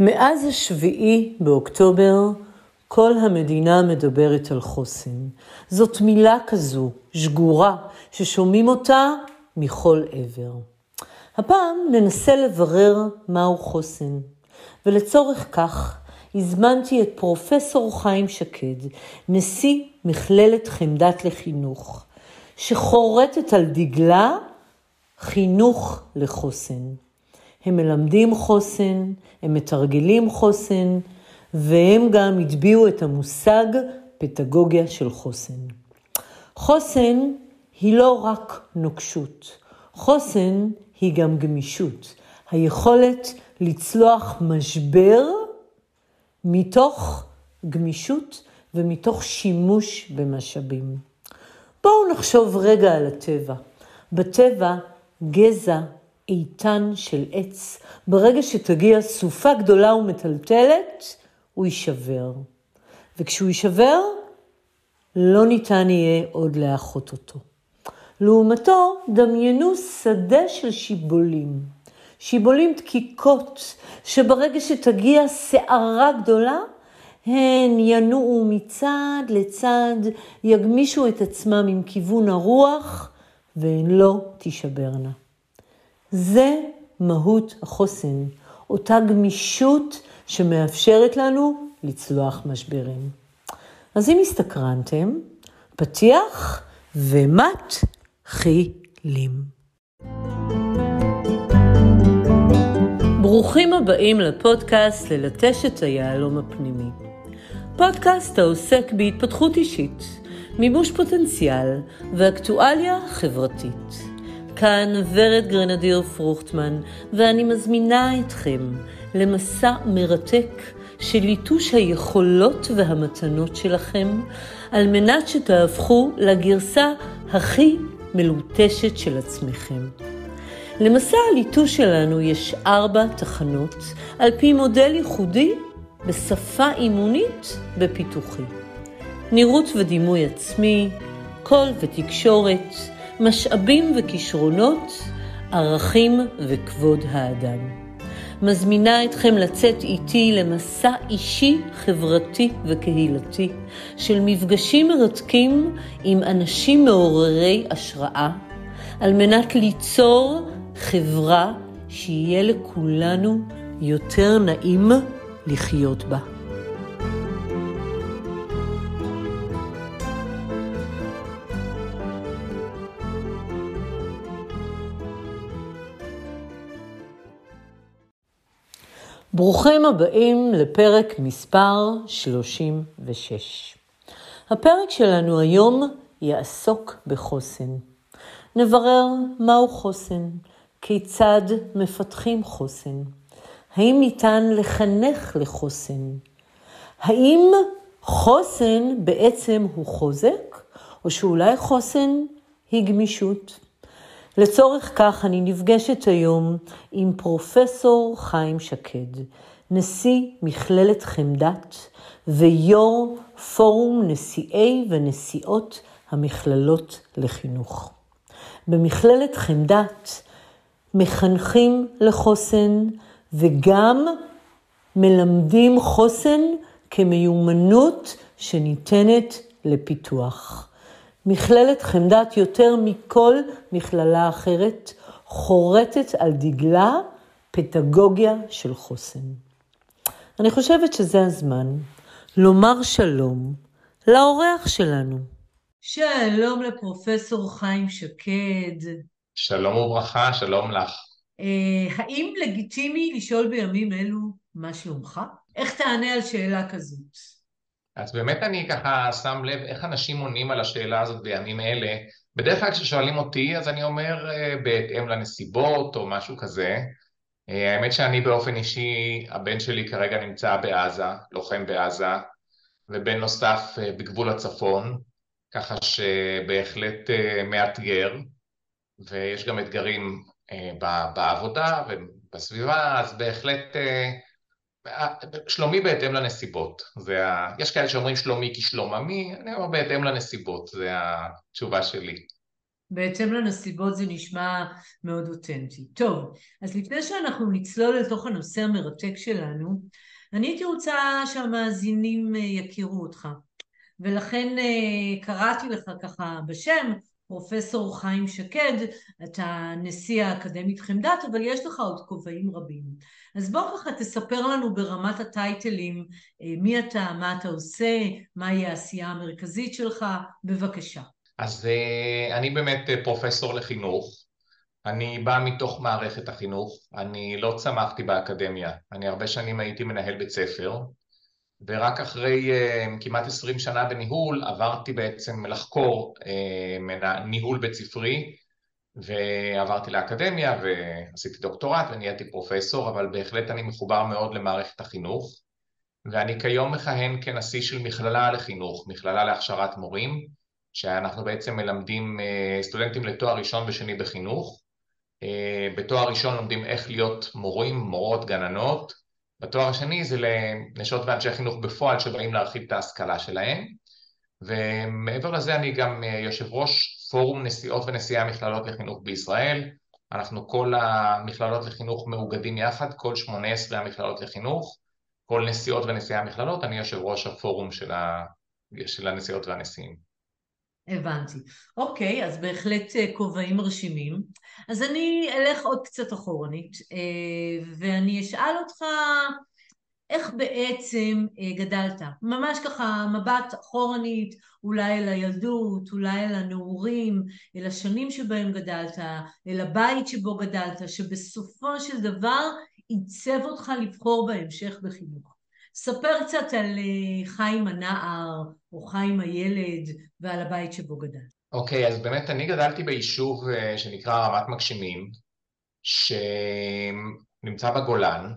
מאז השביעי באוקטובר, כל המדינה מדברת על חוסן. זאת מילה כזו, שגורה, ששומעים אותה מכל עבר. הפעם ננסה לברר מהו חוסן, ולצורך כך הזמנתי את פרופסור חיים שקד, נשיא מכללת חמדת לחינוך, שחורטת על דגלה חינוך לחוסן. הם מלמדים חוסן, הם מתרגלים חוסן, והם גם הטביעו את המושג פדגוגיה של חוסן. חוסן היא לא רק נוקשות, חוסן היא גם גמישות, היכולת לצלוח משבר מתוך גמישות ומתוך שימוש במשאבים. בואו נחשוב רגע על הטבע. בטבע גזע איתן של עץ, ברגע שתגיע סופה גדולה ומטלטלת, הוא יישבר. וכשהוא יישבר, לא ניתן יהיה עוד לאחות אותו. לעומתו, דמיינו שדה של שיבולים. שיבולים דקיקות, שברגע שתגיע סערה גדולה, הן ינועו מצד לצד, יגמישו את עצמם עם כיוון הרוח, והן לא תישברנה. זה מהות החוסן, אותה גמישות שמאפשרת לנו לצלוח משברים. אז אם הסתקרנתם, פתיח ומתחילים. ברוכים הבאים לפודקאסט ללטש את היהלום הפנימי. פודקאסט העוסק בהתפתחות אישית, מימוש פוטנציאל ואקטואליה חברתית. כאן ורד גרנדיר פרוכטמן, ואני מזמינה אתכם למסע מרתק של ליטוש היכולות והמתנות שלכם, על מנת שתהפכו לגרסה הכי מלוטשת של עצמכם. למסע הליטוש שלנו יש ארבע תחנות, על פי מודל ייחודי בשפה אימונית בפיתוחי. נראות ודימוי עצמי, קול ותקשורת, משאבים וכישרונות, ערכים וכבוד האדם. מזמינה אתכם לצאת איתי למסע אישי, חברתי וקהילתי של מפגשים מרתקים עם אנשים מעוררי השראה, על מנת ליצור חברה שיהיה לכולנו יותר נעים לחיות בה. ברוכים הבאים לפרק מספר 36. הפרק שלנו היום יעסוק בחוסן. נברר מהו חוסן, כיצד מפתחים חוסן, האם ניתן לחנך לחוסן, האם חוסן בעצם הוא חוזק, או שאולי חוסן היא גמישות. לצורך כך אני נפגשת היום עם פרופסור חיים שקד, נשיא מכללת חמדת ויו"ר פורום נשיאי ונשיאות המכללות לחינוך. במכללת חמדת מחנכים לחוסן וגם מלמדים חוסן כמיומנות שניתנת לפיתוח. מכללת חמדת יותר מכל מכללה אחרת חורטת על דגלה פדגוגיה של חוסן. אני חושבת שזה הזמן לומר שלום לאורח שלנו. שלום לפרופסור חיים שקד. שלום וברכה, שלום לך. אה, האם לגיטימי לשאול בימים אלו מה שלומך? איך תענה על שאלה כזאת? אז באמת אני ככה שם לב איך אנשים עונים על השאלה הזאת בימים אלה. בדרך כלל כששואלים אותי אז אני אומר אה, בהתאם לנסיבות או משהו כזה. אה, האמת שאני באופן אישי, הבן שלי כרגע נמצא בעזה, לוחם בעזה, ובן נוסף אה, בגבול הצפון, ככה שבהחלט מאתגר, ויש גם אתגרים בעבודה ובסביבה, אז בהחלט שלומי בהתאם לנסיבות, ה... יש כאלה שאומרים שלומי כי שלום עמי, אני אומר בהתאם לנסיבות, זה התשובה שלי. בהתאם לנסיבות זה נשמע מאוד אותנטי. טוב, אז לפני שאנחנו נצלול לתוך הנושא המרתק שלנו, אני הייתי רוצה שהמאזינים אה, יכירו אותך. ולכן אה, קראתי לך ככה בשם, פרופסור חיים שקד, אתה נשיא האקדמית חמדת, אבל יש לך עוד כובעים רבים. אז בוא ככה תספר לנו ברמת הטייטלים אה, מי אתה, מה אתה עושה, מהי העשייה המרכזית שלך, בבקשה. אז אה, אני באמת פרופסור לחינוך. אני בא מתוך מערכת החינוך, אני לא צמחתי באקדמיה, אני הרבה שנים הייתי מנהל בית ספר, ורק אחרי uh, כמעט עשרים שנה בניהול עברתי בעצם לחקור uh, ניהול בית ספרי ועברתי לאקדמיה ועשיתי דוקטורט ונהייתי פרופסור, אבל בהחלט אני מחובר מאוד למערכת החינוך. ואני כיום מכהן כנשיא של מכללה לחינוך, מכללה להכשרת מורים, שאנחנו בעצם מלמדים uh, סטודנטים לתואר ראשון ושני בחינוך. Uh, בתואר ראשון לומדים איך להיות מורים, מורות, גננות, בתואר השני זה לנשות ואנשי חינוך בפועל שבאים להרחיב את ההשכלה שלהם. ומעבר לזה אני גם אה, יושב ראש פורום נשיאות ונשיאי המכללות לחינוך בישראל אנחנו כל המכללות לחינוך מאוגדים יחד, כל 18 המכללות לחינוך כל נשיאות ונשיאי המכללות, אני יושב ראש הפורום של, ה... של הנשיאות והנשיאים הבנתי. אוקיי, אז בהחלט אה, כובעים מרשימים. אז אני אלך עוד קצת אחורנית, אה, ואני אשאל אותך איך בעצם אה, גדלת? ממש ככה מבט אחורנית, אולי אל הילדות, אולי אל הנעורים, אל השנים שבהם גדלת, אל הבית שבו גדלת, שבסופו של דבר עיצב אותך לבחור בהמשך בחינוך. ספר קצת על אה, חיים הנער, או חיים הילד, ועל הבית שבו גדל. אוקיי, okay, אז באמת אני גדלתי ביישוב אה, שנקרא רמת מגשימים, שנמצא בגולן,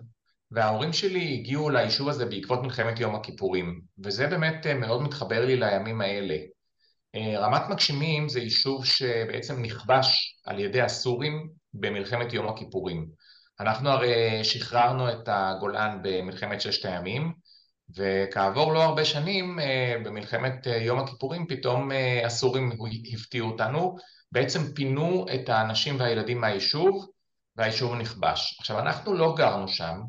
וההורים שלי הגיעו ליישוב הזה בעקבות מלחמת יום הכיפורים, וזה באמת אה, מאוד מתחבר לי לימים האלה. רמת מגשימים זה יישוב שבעצם נכבש על ידי הסורים במלחמת יום הכיפורים. אנחנו הרי שחררנו את הגולן במלחמת ששת הימים, וכעבור לא הרבה שנים, אה, במלחמת אה, יום הכיפורים, פתאום אה, הסורים הפתיעו אותנו, בעצם פינו את האנשים והילדים מהיישוב, והיישוב נכבש. עכשיו, אנחנו לא גרנו שם,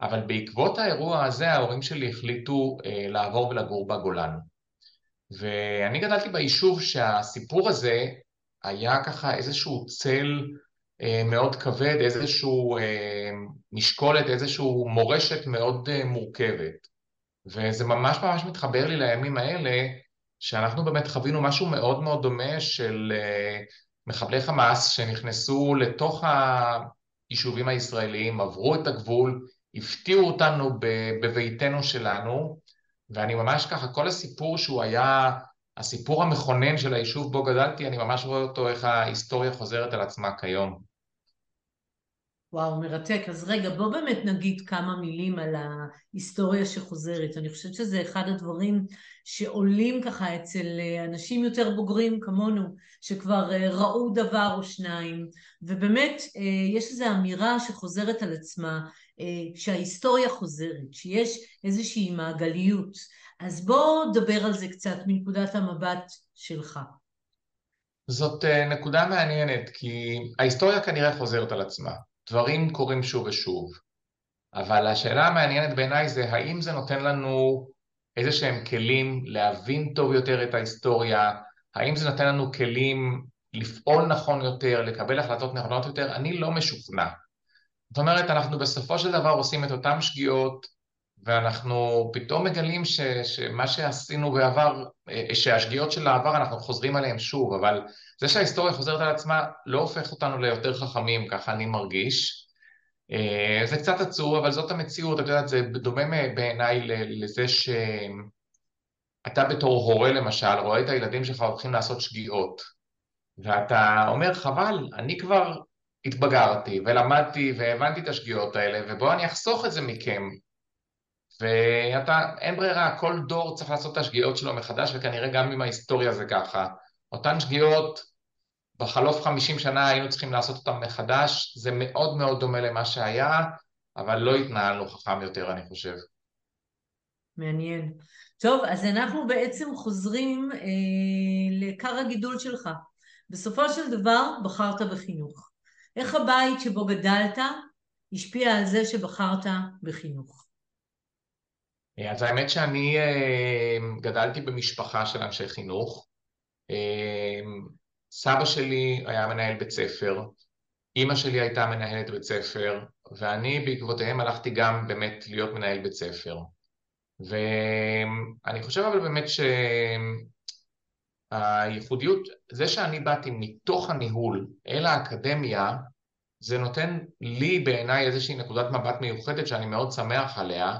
אבל בעקבות האירוע הזה ההורים שלי החליטו לעבור ולגור בגולן. ואני גדלתי ביישוב שהסיפור הזה היה ככה איזשהו צל אה, מאוד כבד, איזשהו אה, משקולת, איזשהו מורשת מאוד אה, מורכבת. וזה ממש ממש מתחבר לי לימים האלה, שאנחנו באמת חווינו משהו מאוד מאוד דומה של מחבלי חמאס שנכנסו לתוך היישובים הישראליים, עברו את הגבול, הפתיעו אותנו בביתנו שלנו, ואני ממש ככה, כל הסיפור שהוא היה הסיפור המכונן של היישוב בו גדלתי, אני ממש רואה אותו איך ההיסטוריה חוזרת על עצמה כיום. וואו, מרתק. אז רגע, בוא באמת נגיד כמה מילים על ההיסטוריה שחוזרת. אני חושבת שזה אחד הדברים שעולים ככה אצל אנשים יותר בוגרים כמונו, שכבר אה, ראו דבר או שניים, ובאמת אה, יש איזו אמירה שחוזרת על עצמה, אה, שההיסטוריה חוזרת, שיש איזושהי מעגליות. אז בוא נדבר על זה קצת מנקודת המבט שלך. זאת נקודה מעניינת, כי ההיסטוריה כנראה חוזרת על עצמה. דברים קורים שוב ושוב. אבל השאלה המעניינת בעיניי זה האם זה נותן לנו איזה שהם כלים להבין טוב יותר את ההיסטוריה, האם זה נותן לנו כלים לפעול נכון יותר, לקבל החלטות נכונות יותר, אני לא משוכנע. זאת אומרת, אנחנו בסופו של דבר עושים את אותן שגיאות, ואנחנו פתאום מגלים ש, שמה שעשינו בעבר, שהשגיאות של העבר אנחנו חוזרים עליהן שוב, אבל זה שההיסטוריה חוזרת על עצמה לא הופך אותנו ליותר חכמים, ככה אני מרגיש. אה, זה קצת עצוב, אבל זאת המציאות, את יודעת, זה דומה בעיניי לזה שאתה בתור הורה למשל, רואה את הילדים שלך הולכים לעשות שגיאות, ואתה אומר, חבל, אני כבר התבגרתי ולמדתי והבנתי את השגיאות האלה, ובואו אני אחסוך את זה מכם. ואתה, אין ברירה, כל דור צריך לעשות את השגיאות שלו מחדש, וכנראה גם עם ההיסטוריה זה ככה. אותן שגיאות, בחלוף 50 שנה היינו צריכים לעשות אותן מחדש, זה מאוד מאוד דומה למה שהיה, אבל לא התנהלנו חכם יותר, אני חושב. מעניין. טוב, אז אנחנו בעצם חוזרים אה, לכר הגידול שלך. בסופו של דבר בחרת בחינוך. איך הבית שבו גדלת השפיע על זה שבחרת בחינוך? אז האמת שאני אה, גדלתי במשפחה של אנשי חינוך. אה, סבא שלי היה מנהל בית ספר, אימא שלי הייתה מנהלת בית ספר, ואני בעקבותיהם הלכתי גם באמת להיות מנהל בית ספר. ואני חושב אבל באמת שהייחודיות, זה שאני באתי מתוך הניהול אל האקדמיה, זה נותן לי בעיניי איזושהי נקודת מבט מיוחדת שאני מאוד שמח עליה,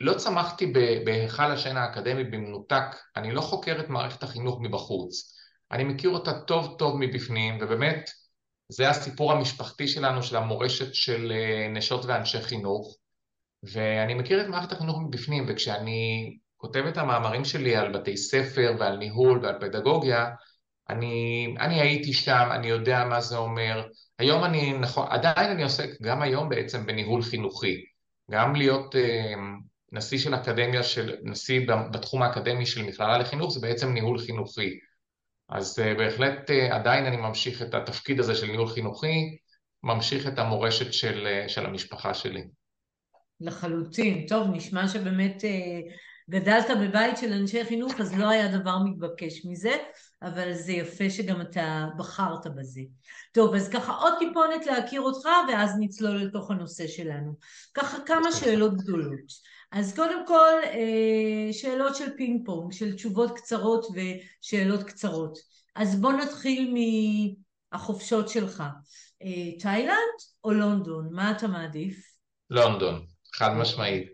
שלא צמחתי בהיכל השן האקדמי במנותק, אני לא חוקר את מערכת החינוך מבחוץ, אני מכיר אותה טוב טוב מבפנים, ובאמת זה הסיפור המשפחתי שלנו, של המורשת של אה, נשות ואנשי חינוך, ואני מכיר את מערכת החינוך מבפנים, וכשאני כותב את המאמרים שלי על בתי ספר ועל ניהול ועל פדגוגיה, אני, אני הייתי שם, אני יודע מה זה אומר. היום אני, נכון, עדיין אני עוסק גם היום בעצם בניהול חינוכי. גם להיות אה, נשיא של אקדמיה, של, נשיא בתחום האקדמי של מכללה לחינוך, זה בעצם ניהול חינוכי. אז אה, בהחלט אה, עדיין אני ממשיך את התפקיד הזה של ניהול חינוכי, ממשיך את המורשת של, אה, של המשפחה שלי. לחלוטין. טוב, נשמע שבאמת גדלת בבית של אנשי חינוך, אז לא היה דבר מתבקש מזה, אבל זה יפה שגם אתה בחרת בזה. טוב, אז ככה עוד טיפונת להכיר אותך, ואז נצלול לתוך הנושא שלנו. ככה כמה שאלות גדולות. אז קודם כל, אה, שאלות של פינג פונג, של תשובות קצרות ושאלות קצרות. אז בוא נתחיל מהחופשות שלך. אה, תאילנד או לונדון? מה אתה מעדיף? לונדון. חד משמעית.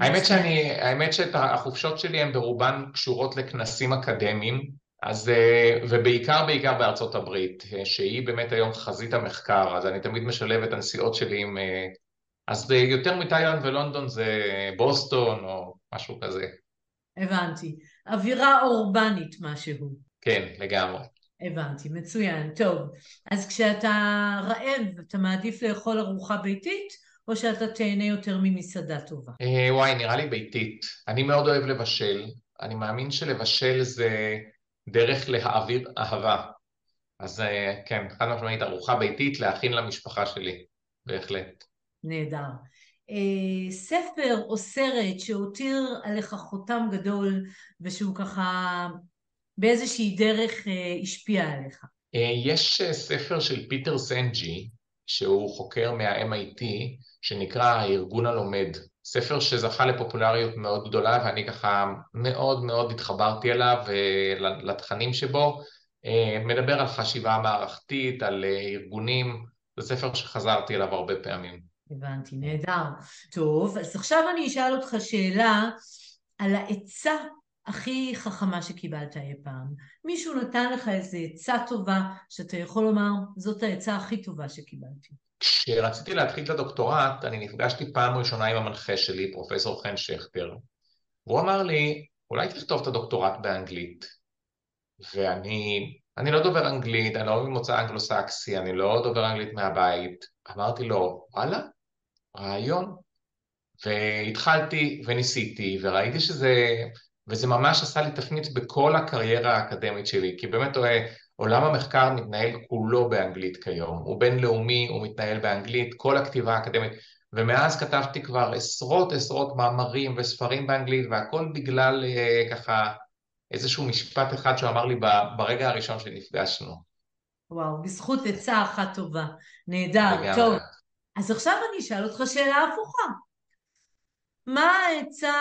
האמת שאני, האמת שהחופשות שלי הן ברובן קשורות לכנסים אקדמיים, אז, אה, ובעיקר בעיקר בארצות הברית, שהיא באמת היום חזית המחקר, אז אני תמיד משלב את הנסיעות שלי עם... אז יותר מתאילנד ולונדון זה בוסטון או משהו כזה. הבנתי. אווירה אורבנית משהו. כן, לגמרי. הבנתי, מצוין. טוב, אז כשאתה רעב, אתה מעדיף לאכול ארוחה ביתית או שאתה תהנה יותר ממסעדה טובה? אה, וואי, נראה לי ביתית. אני מאוד אוהב לבשל. אני מאמין שלבשל זה דרך להעביר אהבה. אז אה, כן, חד משמעית, ארוחה ביתית להכין למשפחה שלי, בהחלט. נהדר. אה, ספר או סרט שהותיר עליך חותם גדול ושהוא ככה באיזושהי דרך השפיע עליך? יש ספר של פיטר סנג'י, שהוא חוקר מה-MIT, שנקרא הארגון הלומד. ספר שזכה לפופולריות מאוד גדולה ואני ככה מאוד מאוד התחברתי אליו ולתכנים שבו. אה, מדבר על חשיבה מערכתית, על אה, ארגונים, זה ספר שחזרתי אליו הרבה פעמים. הבנתי, נהדר. טוב, אז עכשיו אני אשאל אותך שאלה על העצה הכי חכמה שקיבלת אי פעם. מישהו נתן לך איזו עצה טובה שאתה יכול לומר, זאת העצה הכי טובה שקיבלתי. כשרציתי להתחיל את הדוקטורט, אני נפגשתי פעם ראשונה עם המנחה שלי, פרופסור חן שכטר, והוא אמר לי, אולי תכתוב את הדוקטורט באנגלית. ואני אני לא דובר אנגלית, אני לא ממוצא אנגלו-סקסי, אני לא דובר אנגלית מהבית. אמרתי לו, וואלה, רעיון. והתחלתי וניסיתי, וראיתי שזה... וזה ממש עשה לי תפנית בכל הקריירה האקדמית שלי, כי באמת עולם המחקר מתנהל כולו באנגלית כיום, הוא בינלאומי, הוא מתנהל באנגלית, כל הכתיבה האקדמית, ומאז כתבתי כבר עשרות עשרות מאמרים וספרים באנגלית, והכל בגלל אה, ככה איזשהו משפט אחד שהוא אמר לי ברגע הראשון שנפגשנו. וואו, בזכות עצה אחת טובה. נהדר. טוב. אז עכשיו אני אשאל אותך שאלה הפוכה. מה העצה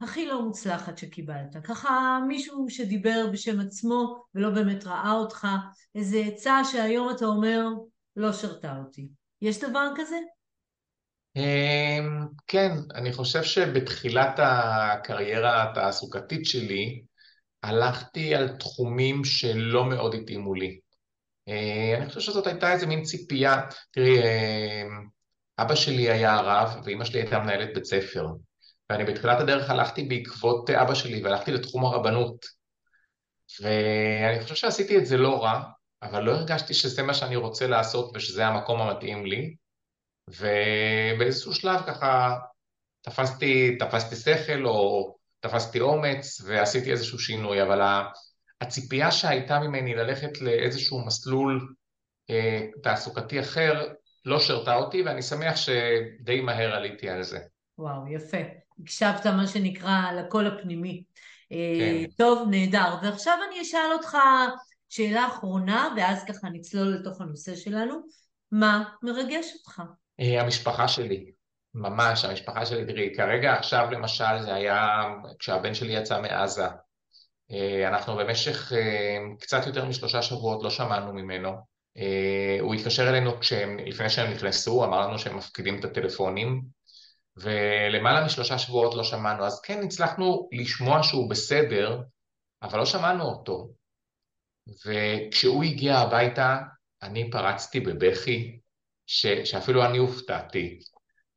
הכי לא מוצלחת שקיבלת. ככה מישהו שדיבר בשם עצמו ולא באמת ראה אותך, איזה עצה שהיום אתה אומר, לא שרתה אותי. יש דבר כזה? אמ, כן, אני חושב שבתחילת הקריירה התעסוקתית שלי, הלכתי על תחומים שלא מאוד התאימו לי. אה, אני חושב שזאת הייתה איזה מין ציפייה. תראי, אה, אבא שלי היה הרב ואימא שלי הייתה מנהלת בית ספר. ואני בתחילת הדרך הלכתי בעקבות אבא שלי והלכתי לתחום הרבנות. ואני חושב שעשיתי את זה לא רע, אבל לא הרגשתי שזה מה שאני רוצה לעשות ושזה המקום המתאים לי. ובאיזשהו שלב ככה תפסתי, תפסתי שכל או תפסתי אומץ ועשיתי איזשהו שינוי, אבל הציפייה שהייתה ממני ללכת לאיזשהו מסלול אה, תעסוקתי אחר לא שרתה אותי, ואני שמח שדי מהר עליתי על זה. וואו, יפה. הקשבת מה שנקרא לקול הפנימי. אה, כן. טוב, נהדר. ועכשיו אני אשאל אותך שאלה אחרונה, ואז ככה נצלול לתוך הנושא שלנו. מה מרגש אותך? אה, המשפחה שלי. ממש, המשפחה שלי, תראי, כרגע עכשיו למשל זה היה כשהבן שלי יצא מעזה. אה, אנחנו במשך קצת יותר משלושה שבועות לא שמענו ממנו. הוא התקשר אלינו כשהם, לפני שהם נכנסו, אמר לנו שהם מפקידים את הטלפונים, ולמעלה משלושה שבועות לא שמענו, אז כן הצלחנו לשמוע שהוא בסדר, אבל לא שמענו אותו. וכשהוא הגיע הביתה, אני פרצתי בבכי, ש, שאפילו אני הופתעתי.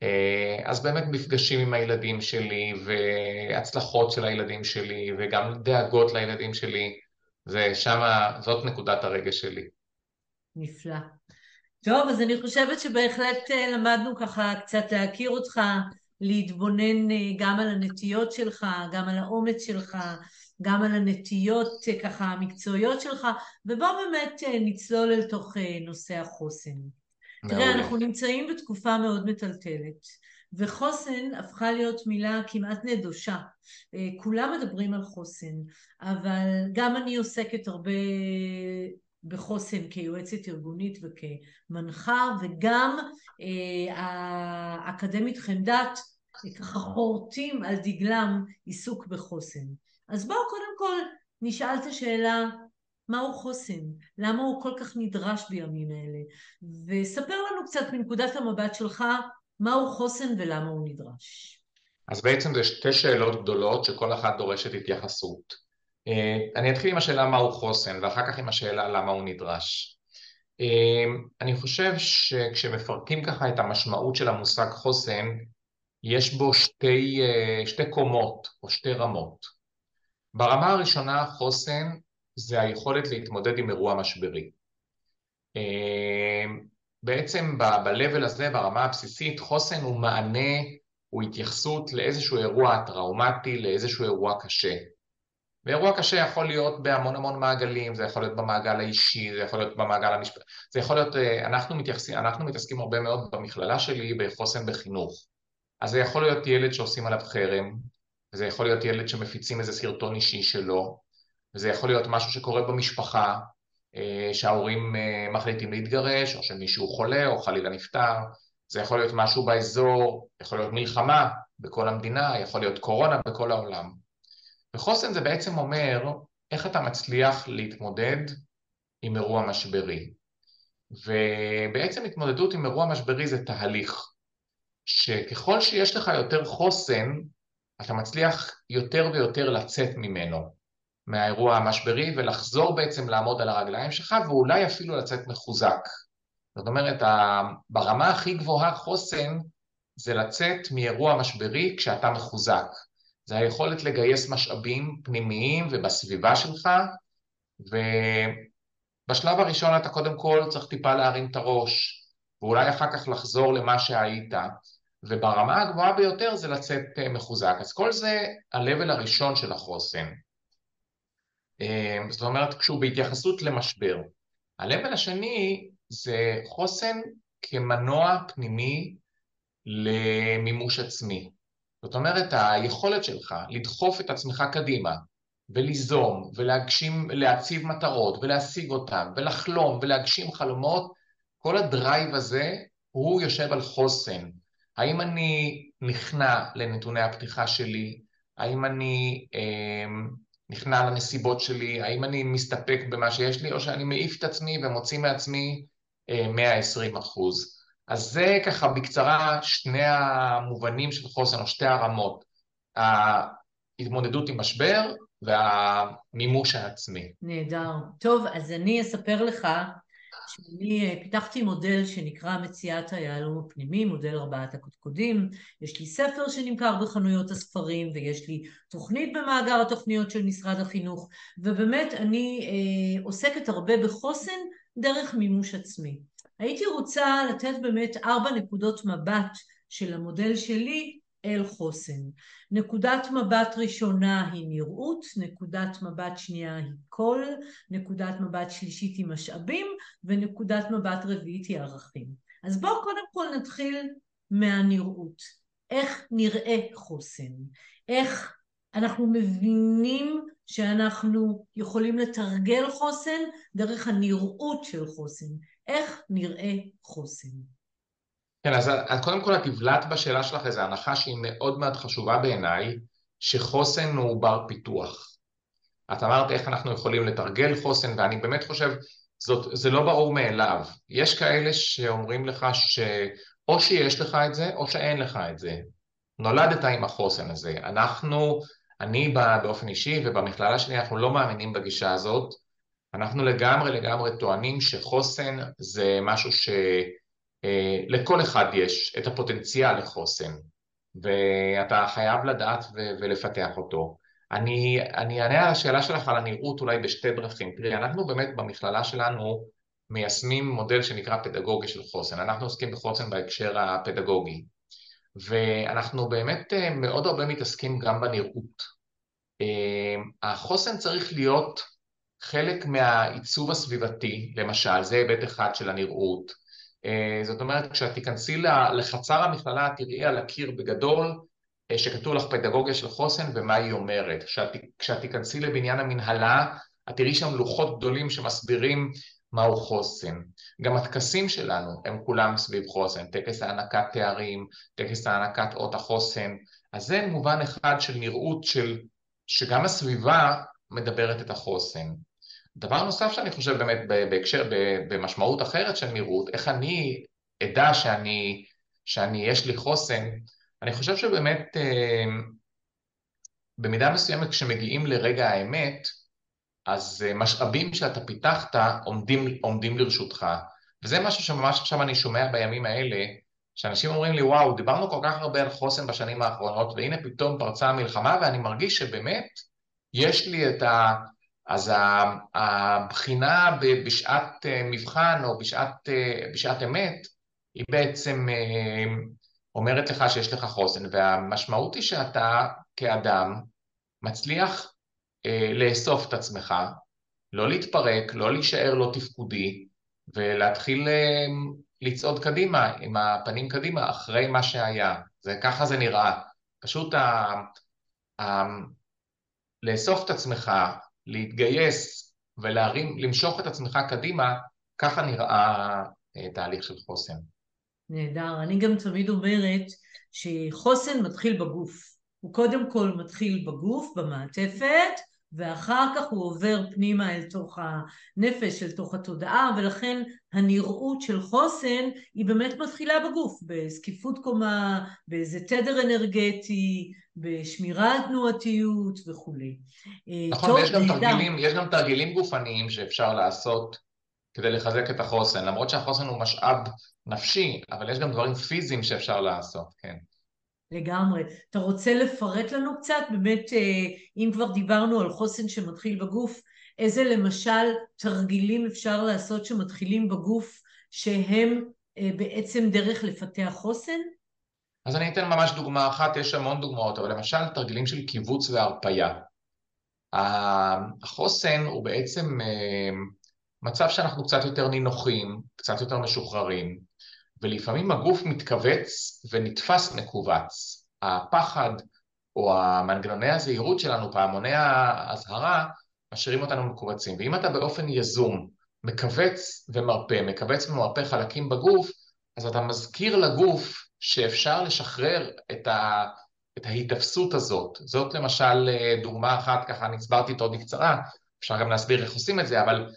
אה, אז באמת מפגשים עם הילדים שלי, והצלחות של הילדים שלי, וגם דאגות לילדים שלי, זה שמה, זאת נקודת הרגש שלי. נפלא. טוב, אז אני חושבת שבהחלט אה, למדנו ככה קצת להכיר אותך, להתבונן אה, גם על הנטיות שלך, גם על האומץ שלך, גם על הנטיות ככה המקצועיות שלך, ובוא באמת נצלול אל תוך נושא החוסן. תראה, אנחנו נמצאים בתקופה מאוד מטלטלת, וחוסן הפכה להיות מילה כמעט נדושה. כולם מדברים על חוסן, אבל גם אני עוסקת הרבה בחוסן כיועצת ארגונית וכמנחה, וגם אה, האקדמית חמדת ככה חורטים על דגלם עיסוק בחוסן. אז בואו קודם כל נשאל את השאלה מהו חוסן? למה הוא כל כך נדרש בימים אלה? וספר לנו קצת מנקודת המבט שלך מהו חוסן ולמה הוא נדרש. אז בעצם זה שתי שאלות גדולות שכל אחת דורשת התייחסות. אה, אני אתחיל עם השאלה מהו חוסן ואחר כך עם השאלה למה הוא נדרש. אה, אני חושב שכשמפרקים ככה את המשמעות של המושג חוסן, יש בו שתי, אה, שתי קומות או שתי רמות. ברמה הראשונה חוסן זה היכולת להתמודד עם אירוע משברי. בעצם ב-level הזה, ברמה הבסיסית, חוסן הוא מענה, הוא התייחסות לאיזשהו אירוע טראומטי, לאיזשהו אירוע קשה. ואירוע קשה יכול להיות בהמון המון מעגלים, זה יכול להיות במעגל האישי, זה יכול להיות במעגל המשפט, זה יכול להיות, אה, אנחנו מתייחסים, אנחנו מתעסקים הרבה מאוד במכללה שלי בחוסן בחינוך. אז זה יכול להיות ילד שעושים עליו חרם, וזה יכול להיות ילד שמפיצים איזה סרטון אישי שלו, וזה יכול להיות משהו שקורה במשפחה, אה, שההורים אה, מחליטים להתגרש, או שמישהו חולה או חלילה נפטר, זה יכול להיות משהו באזור, יכול להיות מלחמה בכל המדינה, יכול להיות קורונה בכל העולם. וחוסן זה בעצם אומר איך אתה מצליח להתמודד עם אירוע משברי. ובעצם התמודדות עם אירוע משברי זה תהליך, שככל שיש לך יותר חוסן, אתה מצליח יותר ויותר לצאת ממנו, מהאירוע המשברי, ולחזור בעצם לעמוד על הרגליים שלך, ואולי אפילו לצאת מחוזק. זאת אומרת, ברמה הכי גבוהה חוסן זה לצאת מאירוע משברי כשאתה מחוזק. זה היכולת לגייס משאבים פנימיים ובסביבה שלך, ובשלב הראשון אתה קודם כל צריך טיפה להרים את הראש, ואולי אחר כך לחזור למה שהיית, וברמה הגבוהה ביותר זה לצאת אה, מחוזק. אז כל זה ה-level הראשון של החוסן. אה, זאת אומרת, כשהוא בהתייחסות למשבר. ה-level השני זה חוסן כמנוע פנימי למימוש עצמי. זאת אומרת, היכולת שלך לדחוף את עצמך קדימה וליזום ולהגשים, להציב מטרות ולהשיג אותן ולחלום ולהגשים חלומות, כל הדרייב הזה הוא יושב על חוסן. האם אני נכנע לנתוני הפתיחה שלי? האם אני אה, נכנע לנסיבות שלי? האם אני מסתפק במה שיש לי או שאני מעיף את עצמי ומוציא מעצמי אה, 120 אחוז? אז זה ככה בקצרה שני המובנים של חוסן, או שתי הרמות, ההתמודדות עם משבר והמימוש העצמי. נהדר. טוב, אז אני אספר לך שאני אה, פיתחתי מודל שנקרא מציאת היהלום הפנימי, מודל ארבעת הקודקודים. יש לי ספר שנמכר בחנויות הספרים, ויש לי תוכנית במאגר התוכניות של משרד החינוך, ובאמת אני אה, עוסקת הרבה בחוסן דרך מימוש עצמי. הייתי רוצה לתת באמת ארבע נקודות מבט של המודל שלי אל חוסן. נקודת מבט ראשונה היא נראות, נקודת מבט שנייה היא קול, נקודת מבט שלישית היא משאבים, ונקודת מבט רביעית היא ערכים. אז בואו קודם כל נתחיל מהנראות. איך נראה חוסן? איך אנחנו מבינים שאנחנו יכולים לתרגל חוסן דרך הנראות של חוסן. איך נראה חוסן? כן, אז, קודם כל את הבלעת בשאלה שלך איזו הנחה שהיא מאוד מאוד חשובה בעיניי, שחוסן הוא בר פיתוח. את אמרת איך אנחנו יכולים לתרגל חוסן, ואני באמת חושב, זאת, זה לא ברור מאליו. יש כאלה שאומרים לך שאו שיש לך את זה, או שאין לך את זה. נולדת עם החוסן הזה. אנחנו, אני באופן אישי ובמכללה שלי, אנחנו לא מאמינים בגישה הזאת. אנחנו לגמרי לגמרי טוענים שחוסן זה משהו ש... אה, לכל אחד יש את הפוטנציאל לחוסן, ואתה חייב לדעת ולפתח אותו. אני, אני אענה על השאלה שלך על הנראות אולי בשתי דרכים. תראי, אנחנו באמת במכללה שלנו מיישמים מודל שנקרא פדגוגיה של חוסן. אנחנו עוסקים בחוסן בהקשר הפדגוגי, ואנחנו באמת אה, מאוד הרבה מתעסקים גם בנראות. אה, החוסן צריך להיות חלק מהעיצוב הסביבתי, למשל, זה היבט אחד של הנראות. אה, זאת אומרת, כשאת תיכנסי לחצר המכללה, תראי על הקיר בגדול אה, שכתוב לך פדגוגיה של חוסן ומה היא אומרת. כשאת, תיכנסי לבניין המנהלה, את תראי שם לוחות גדולים שמסבירים מהו חוסן. גם הטקסים שלנו הם כולם סביב חוסן, טקס הענקת תארים, טקס הענקת אות החוסן, אז זה מובן אחד של נראות של, שגם הסביבה מדברת את החוסן. דבר נוסף שאני חושב באמת בהקשר, במשמעות אחרת של נראות, איך אני אדע שאני, שאני, יש לי חוסן, אני חושב שבאמת אה, במידה מסוימת כשמגיעים לרגע האמת, אז אה, משאבים שאתה פיתחת עומדים, עומדים לרשותך. וזה משהו שממש עכשיו אני שומע בימים האלה, שאנשים אומרים לי, וואו, דיברנו כל כך הרבה על חוסן בשנים האחרונות, והנה פתאום פרצה המלחמה, ואני מרגיש שבאמת יש לי את ה... אז הבחינה בשעת אה, מבחן או בשעת, אה, בשעת אמת היא בעצם אה, אומרת לך שיש לך חוסן, והמשמעות היא שאתה כאדם מצליח לאסוף את עצמך, לא להתפרק, לא להישאר לא תפקודי, ולהתחיל לצעוד קדימה, עם הפנים קדימה, אחרי מה שהיה. זה, ככה זה נראה. פשוט ה, ה, לאסוף את עצמך, להתגייס ולהרים, למשוך את עצמך קדימה, ככה נראה אה, תהליך של חוסן. נהדר. אני גם תמיד אומרת שחוסן מתחיל בגוף. הוא קודם כל מתחיל בגוף, במעטפת, ואחר כך הוא עובר פנימה אל תוך הנפש, אל תוך התודעה, ולכן הנראות של חוסן היא באמת מתחילה בגוף, בזקיפות קומה, באיזה תדר אנרגטי, בשמירה על תנועתיות וכולי. אה, נכון, ויש גם, תרגילים, יש גם תרגילים גופניים שאפשר לעשות כדי לחזק את החוסן, למרות שהחוסן הוא משאב נפשי, אבל יש גם דברים פיזיים שאפשר לעשות, כן. לגמרי. אתה רוצה לפרט לנו קצת? באמת, אה, אם כבר דיברנו על חוסן שמתחיל בגוף, איזה למשל תרגילים אפשר לעשות שמתחילים בגוף שהם אה, בעצם דרך לפתח חוסן? אז אני אתן ממש דוגמה אחת, יש המון דוגמאות, אבל למשל תרגילים של קיבוץ והרפייה. החוסן הוא בעצם אה, מצב שאנחנו קצת יותר נינוחים, קצת יותר משוחררים, ולפעמים הגוף מתכווץ ונתפס מכווץ. הפחד או המנגנוני הזהירות שלנו, פעמוני האזהרה, משאירים אותנו מכווצים. ואם אתה באופן יזום מכווץ ומרפא, מכווץ ומרפא חלקים בגוף, אז אתה מזכיר לגוף שאפשר לשחרר את, ה, את ההיתפסות הזאת. זאת למשל אה, דוגמה אחת, ככה אני הסברתי אותו בקצרה, אפשר גם להסביר איך עושים את זה, אבל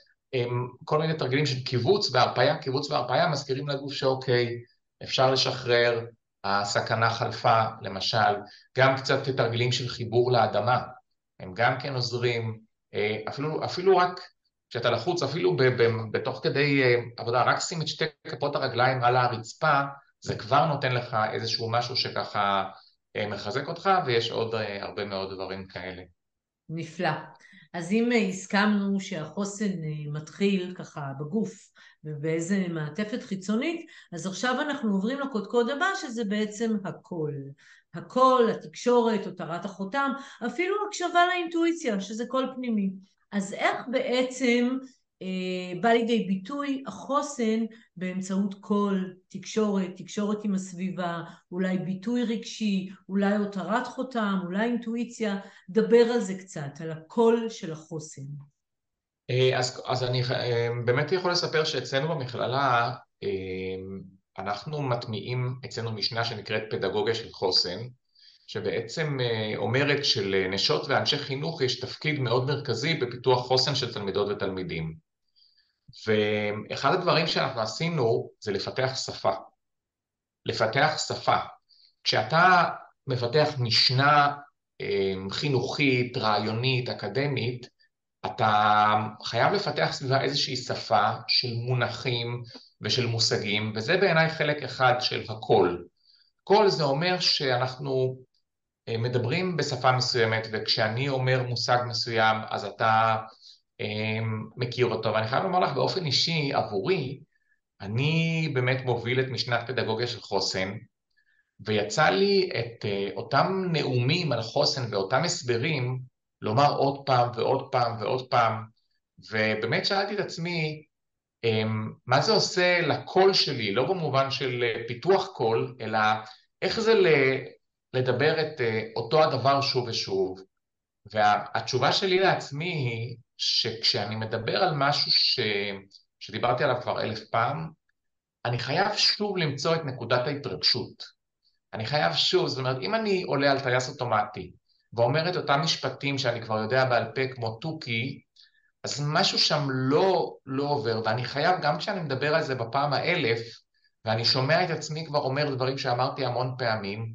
כל מיני תרגילים של קיבוץ והרפאיה, קיבוץ והרפאיה מזכירים לגוף שאוקיי, אפשר לשחרר, הסכנה חלפה למשל, גם קצת תרגילים של חיבור לאדמה, הם גם כן עוזרים, אה, אפילו, אפילו רק כשאתה לחוץ, אפילו בתוך כדי אה, עבודה, רק שים את שתי כפות הרגליים על הרצפה, זה כבר נותן לך איזשהו משהו שככה אה, מחזק אותך, ויש עוד הרבה מאוד דברים כאלה. נפלא. אז אם הסכמנו שהחוסן מתחיל ככה בגוף ובאיזה מעטפת חיצונית, אז עכשיו אנחנו עוברים לקודקוד הבא שזה בעצם הקול. הקול, התקשורת, הותרת החותם, אפילו הקשבה לאינטואיציה, שזה קול פנימי. אז איך בעצם אה, בא לידי ביטוי החוסן באמצעות קול, תקשורת, תקשורת עם הסביבה, אולי ביטוי רגשי, אולי הותרת חותם, אולי אינטואיציה, דבר על זה קצת, על הקול של החוסן. אה, אז, אז אני אה, באמת יכול לספר שאצלנו במכללה אנחנו מטמיעים אצלנו משנה שנקראת פדגוגיה של חוסן, שבעצם אומרת שלנשות ואנשי חינוך יש תפקיד מאוד מרכזי בפיתוח חוסן של תלמידות ותלמידים. ואחד הדברים שאנחנו עשינו זה לפתח שפה. לפתח שפה. כשאתה מפתח משנה אמ, חינוכית, רעיונית, אקדמית, אתה חייב לפתח סביבה איזושהי שפה של מונחים ושל מושגים, וזה בעיניי חלק אחד של הכל. כל זה אומר שאנחנו אה, מדברים בשפה מסוימת, וכשאני אומר מושג מסוים, אז אתה מכיר אותו, ואני חייב לומר לך באופן אישי, עבורי, אני באמת מוביל את משנת פדגוגיה של חוסן, ויצא לי את אה, אותם נאומים על חוסן ואותם הסברים לומר עוד פעם ועוד פעם ועוד פעם, ובאמת שאלתי את עצמי, אמ, מה זה עושה לקול שלי, לא במובן של אה, פיתוח קול, אלא איך זה לדבר את אה, אותו הדבר שוב ושוב. והתשובה שלי לעצמי היא שכשאני מדבר על משהו ש... שדיברתי עליו כבר אלף פעם, אני חייב שוב למצוא את נקודת ההתרגשות. אני חייב שוב, זאת אומרת, אם אני עולה על טייס אוטומטי ואומר את אותם משפטים שאני כבר יודע בעל פה כמו תוכי, אז משהו שם לא, לא עובר, ואני חייב, גם כשאני מדבר על זה בפעם האלף, ואני שומע את עצמי כבר אומר דברים שאמרתי המון פעמים,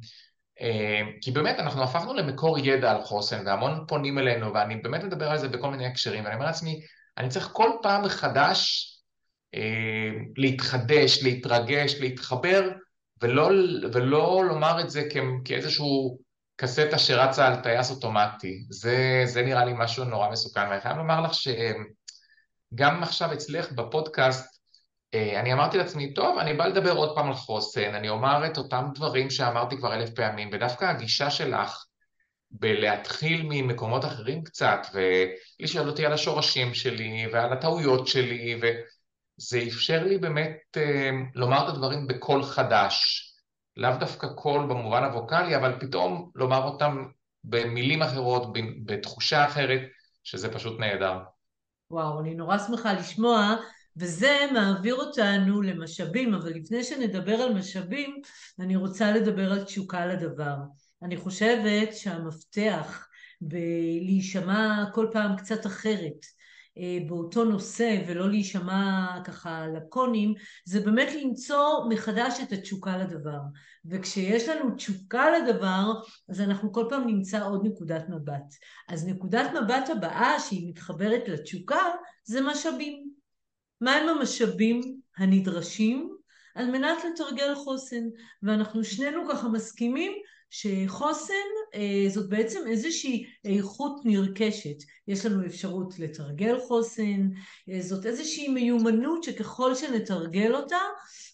כי באמת אנחנו הפכנו למקור ידע על חוסן והמון פונים אלינו ואני באמת מדבר על זה בכל מיני הקשרים ואני אומר לעצמי, אני צריך כל פעם מחדש אה, להתחדש, להתרגש, להתחבר ולא, ולא לומר את זה כ, כאיזשהו קסטה שרצה על טייס אוטומטי. זה, זה נראה לי משהו נורא מסוכן ואני חייב לומר לך שגם עכשיו אצלך בפודקאסט אה, אני אמרתי לעצמי, טוב, אני בא לדבר עוד פעם על חוסן, אני אומר את אותם דברים שאמרתי כבר אלף פעמים, ודווקא הגישה שלך בלהתחיל ממקומות אחרים קצת, ולשאול אותי על השורשים שלי ועל הטעויות שלי, וזה אפשר לי באמת אה, לומר את הדברים בקול חדש, לאו דווקא קול במובן הווקאלי, אבל פתאום לומר אותם במילים אחרות, בתחושה אחרת, שזה פשוט נהדר. וואו, אני נורא שמחה לשמוע. וזה מעביר אותנו למשאבים, אבל לפני שנדבר על משאבים, אני רוצה לדבר על תשוקה לדבר. אני חושבת שהמפתח בלהישמע כל פעם קצת אחרת אה, באותו נושא ולא להישמע ככה לקונים, זה באמת למצוא מחדש את התשוקה לדבר. וכשיש לנו תשוקה לדבר, אז אנחנו כל פעם נמצא עוד נקודת מבט. אז נקודת מבט הבאה שהיא מתחברת לתשוקה זה משאבים. מהם המשאבים הנדרשים על מנת לתרגל חוסן. ואנחנו שנינו ככה מסכימים שחוסן זאת בעצם איזושהי איכות נרכשת. יש לנו אפשרות לתרגל חוסן, אה, זאת איזושהי מיומנות שככל שנתרגל אותה,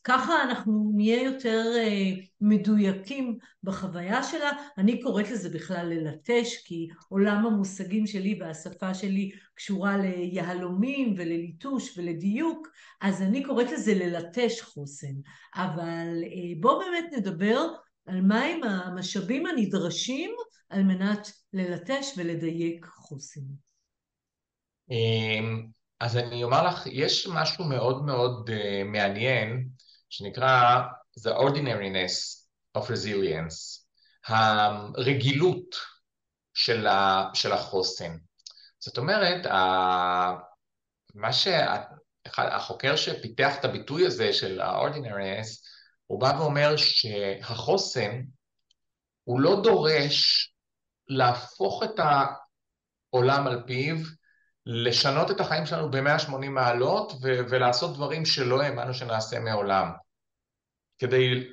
ככה אנחנו נהיה יותר אה, מדויקים בחוויה שלה. אני קוראת לזה בכלל ללטש, כי עולם המושגים שלי והשפה שלי קשורה ליהלומים ולליטוש ולדיוק, אז אני קוראת לזה ללטש חוסן. אבל בואו באמת נדבר על מהם המשאבים הנדרשים על מנת ללטש ולדייק חוסן. אמ, אז אני אומר לך, יש משהו מאוד מאוד uh, מעניין שנקרא The Ordinariness of Resilience, הרגילות של, של החוסן. זאת אומרת, ה, מה שהחוקר שפיתח את הביטוי הזה של ה-Ordinariness הוא בא ואומר שהחוסן הוא לא דורש להפוך את העולם על פיו, לשנות את החיים שלנו ב-180 מעלות ו- ולעשות דברים שלא האמנו שנעשה מעולם. כדי,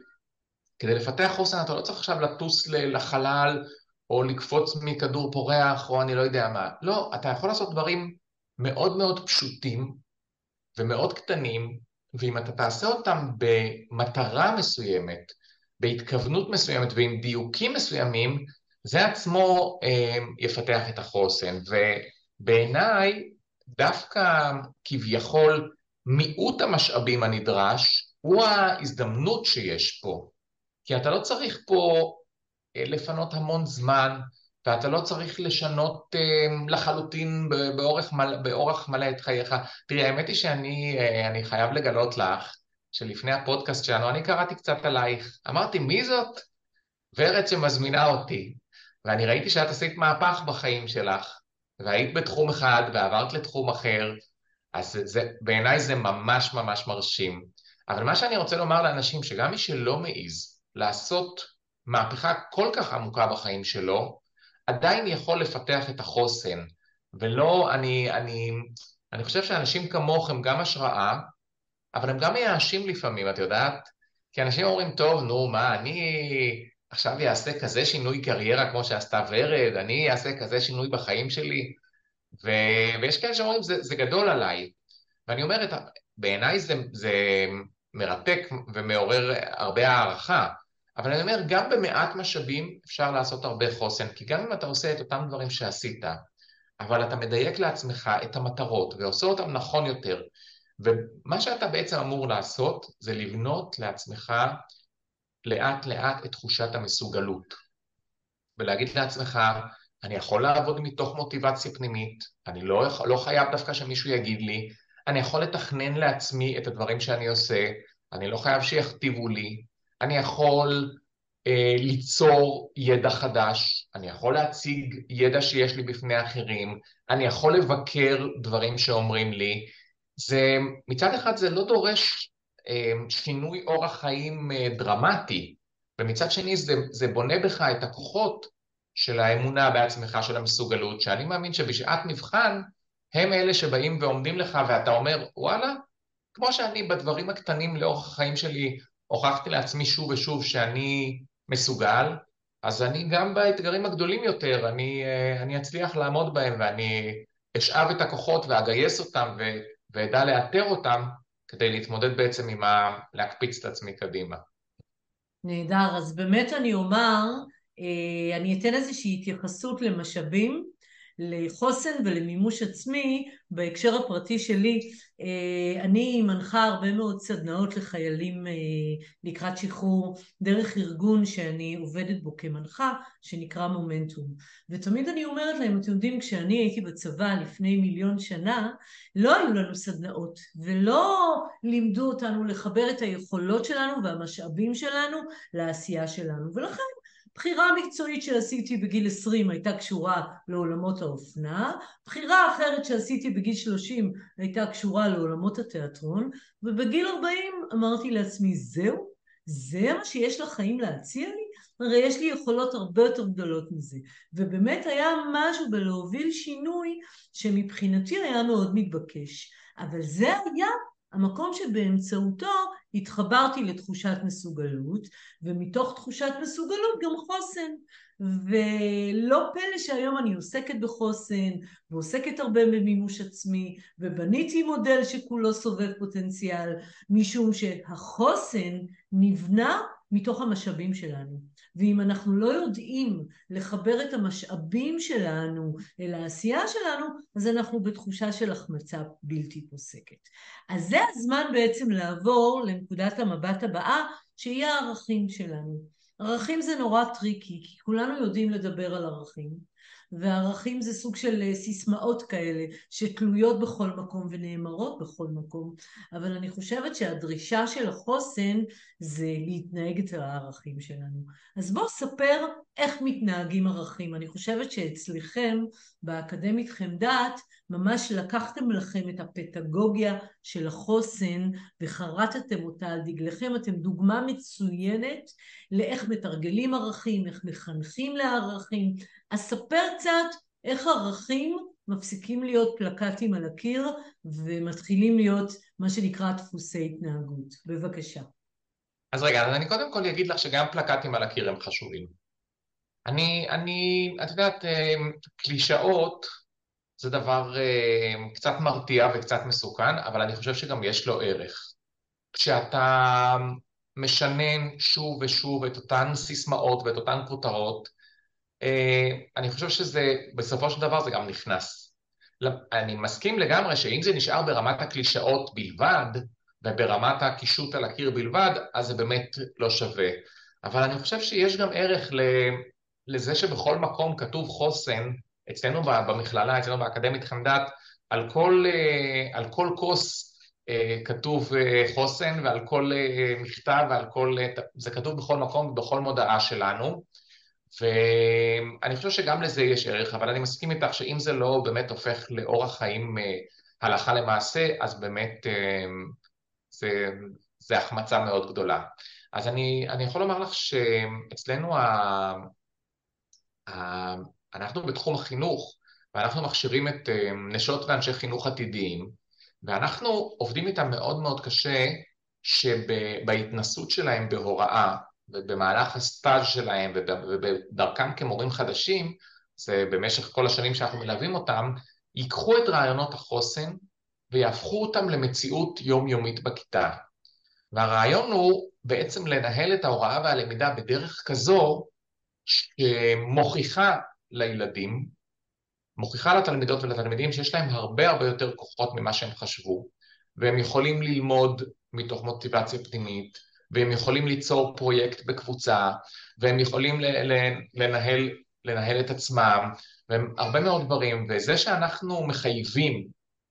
כדי לפתח חוסן אתה לא צריך עכשיו לטוס לחלל או לקפוץ מכדור פורח, או אני לא יודע מה. לא, אתה יכול לעשות דברים מאוד מאוד פשוטים ומאוד קטנים, ואם אתה תעשה אותם במטרה מסוימת, בהתכוונות מסוימת ועם דיוקים מסוימים, זה עצמו אה, יפתח את החוסן. ובעיניי, דווקא כביכול מיעוט המשאבים הנדרש הוא ההזדמנות שיש פה. כי אתה לא צריך פה אה, לפנות המון זמן, ואתה לא צריך לשנות uh, לחלוטין באורך מלא, באורך מלא את חייך. תראי, האמת היא שאני uh, חייב לגלות לך שלפני הפודקאסט שלנו אני קראתי קצת עלייך. אמרתי, מי זאת? ורד שמזמינה אותי. ואני ראיתי שאת עשית מהפך בחיים שלך, והיית בתחום אחד ועברת לתחום אחר, אז זה, בעיניי זה ממש ממש מרשים. אבל מה שאני רוצה לומר לאנשים, שגם מי שלא מעז לעשות מהפכה כל כך עמוקה בחיים שלו, עדיין יכול לפתח את החוסן. ולא, אני, אני, אני חושב שאנשים כמוך הם גם השראה, אבל הם גם מייאשים לפעמים, את יודעת? כי אנשים אומרים, טוב, נו, מה, אני עכשיו אעשה כזה שינוי קריירה כמו שעשתה ורד, אני אעשה כזה שינוי בחיים שלי, ו... ויש כאלה שאומרים, זה, זה גדול עליי. ואני אומרת, בעיניי זה, זה מרתק ומעורר הרבה הערכה, אבל אני אומר, גם במעט משאבים אפשר לעשות הרבה חוסן, כי גם אם אתה עושה את אותם דברים שעשית, אבל אתה מדייק לעצמך את המטרות ועושה אותם נכון יותר, ומה שאתה בעצם אמור לעשות זה לבנות לעצמך לאט לאט את תחושת המסוגלות. ולהגיד לעצמך, אני יכול לעבוד מתוך מוטיבציה פנימית, אני לא, לא חייב דווקא שמישהו יגיד לי, אני יכול לתכנן לעצמי את הדברים שאני עושה, אני לא חייב שיכתיבו לי, אני יכול אה, ליצור ידע חדש, אני יכול להציג ידע שיש לי בפני אחרים, אני יכול לבקר דברים שאומרים לי. זה, מצד אחד זה לא דורש אה, שינוי אורח חיים אה, דרמטי, ומצד שני זה, זה בונה בך את הכוחות של האמונה בעצמך, של המסוגלות, שאני מאמין שבשעת מבחן הם אלה שבאים ועומדים לך ואתה אומר, וואלה, כמו שאני בדברים הקטנים לאורך החיים שלי הוכחתי לעצמי שוב ושוב שאני מסוגל, אז אני גם באתגרים הגדולים יותר, אני, אה, אני אצליח לעמוד בהם ואני אשאב את הכוחות ואגייס אותם ואדע לאתר אותם כדי להתמודד בעצם עם ה... להקפיץ את עצמי קדימה. נהדר, אז באמת אני אומר, אה, אני אתן איזושהי התייחסות למשאבים לחוסן ולמימוש עצמי בהקשר הפרטי שלי אה, אני מנחה הרבה מאוד סדנאות לחיילים אה, לקראת שחרור דרך ארגון שאני עובדת בו כמנחה שנקרא מומנטום. ותמיד אני אומרת להם אתם יודעים כשאני הייתי בצבא לפני מיליון שנה לא היו לנו סדנאות ולא לימדו אותנו לחבר את היכולות שלנו והמשאבים שלנו לעשייה שלנו ולכן בחירה מקצועית שעשיתי בגיל 20 הייתה קשורה לעולמות האופנה, בחירה אחרת שעשיתי בגיל 30 הייתה קשורה לעולמות התיאטרון, ובגיל 40 אמרתי לעצמי, זהו? זה מה שיש לחיים להציע לי? הרי יש לי יכולות הרבה יותר גדולות מזה. ובאמת היה משהו בלהוביל שינוי שמבחינתי היה מאוד מתבקש. אבל זה היה המקום שבאמצעותו התחברתי לתחושת מסוגלות, ומתוך תחושת מסוגלות גם חוסן. ולא פלא שהיום אני עוסקת בחוסן, ועוסקת הרבה במימוש עצמי, ובניתי מודל שכולו סובב פוטנציאל, משום שהחוסן נבנה מתוך המשאבים שלנו. ואם אנחנו לא יודעים לחבר את המשאבים שלנו אל העשייה שלנו, אז אנחנו בתחושה של החמצה בלתי פוסקת. אז זה הזמן בעצם לעבור לנקודת המבט הבאה, שהיא הערכים שלנו. ערכים זה נורא tricky, כי כולנו יודעים לדבר על ערכים. וערכים זה סוג של אה, סיסמאות כאלה שתלויות בכל מקום ונאמרות בכל מקום, אבל אני חושבת שהדרישה של החוסן זה להתנהג את הערכים שלנו. אז בואו ספר איך מתנהגים ערכים. אני חושבת שאצלכם, באקדמית חמדת, ממש לקחתם לכם את הפדגוגיה של החוסן וחרטתם אותה על דגלכם. אתם דוגמה מצוינת לאיך מתרגלים ערכים, איך מחנכים לערכים. אז ספר קצת איך ערכים מפסיקים להיות פלקטים על הקיר ומתחילים להיות מה שנקרא דפוסי התנהגות. בבקשה. אז רגע, אז אני קודם כל אגיד לך שגם פלקטים על הקיר הם חשובים. אני, אני, את יודעת, אה, קלישאות זה דבר אה, קצת מרתיע וקצת מסוכן, אבל אני חושב שגם יש לו ערך. כשאתה משנן שוב ושוב את אותן סיסמאות ואת אותן כותרות, אני חושב שזה, בסופו של דבר זה גם נכנס. אני מסכים לגמרי שאם זה נשאר ברמת הקלישאות בלבד, וברמת הקישוט על הקיר בלבד, אז זה באמת לא שווה. אבל אני חושב שיש גם ערך לזה שבכל מקום כתוב חוסן, אצלנו במכללה, אצלנו באקדמית חמדת, על כל, אה, על כל כוס אה, כתוב אה, חוסן ועל כל מכתב ועל כל... זה כתוב בכל מקום ובכל מודעה שלנו ואני חושב שגם לזה יש ערך, אבל אני מסכים איתך שאם זה לא באמת הופך לאורח חיים הלכה למעשה, אז באמת זה, זה החמצה מאוד גדולה. אז אני, אני יכול לומר לך שאצלנו ה, ה, אנחנו בתחום החינוך, ואנחנו מכשירים את אה, נשות ואנשי חינוך עתידיים, ואנחנו עובדים איתם מאוד מאוד קשה שבהתנסות שלהם בהוראה ובמהלך הסטאז' שלהם ובדרכם כמורים חדשים, זה במשך כל השנים שאנחנו מלווים אותם, ייקחו את רעיונות החוסן ויהפכו אותם למציאות יומיומית בכיתה. והרעיון הוא בעצם לנהל את ההוראה והלמידה בדרך כזו שמוכיחה לילדים, מוכיחה לתלמידות ולתלמידים שיש להם הרבה הרבה יותר כוחות ממה שהם חשבו, והם יכולים ללמוד מתוך מוטיבציה פנימית, והם יכולים ליצור פרויקט בקבוצה, והם יכולים לנהל, לנהל את עצמם, והרבה מאוד דברים, וזה שאנחנו מחייבים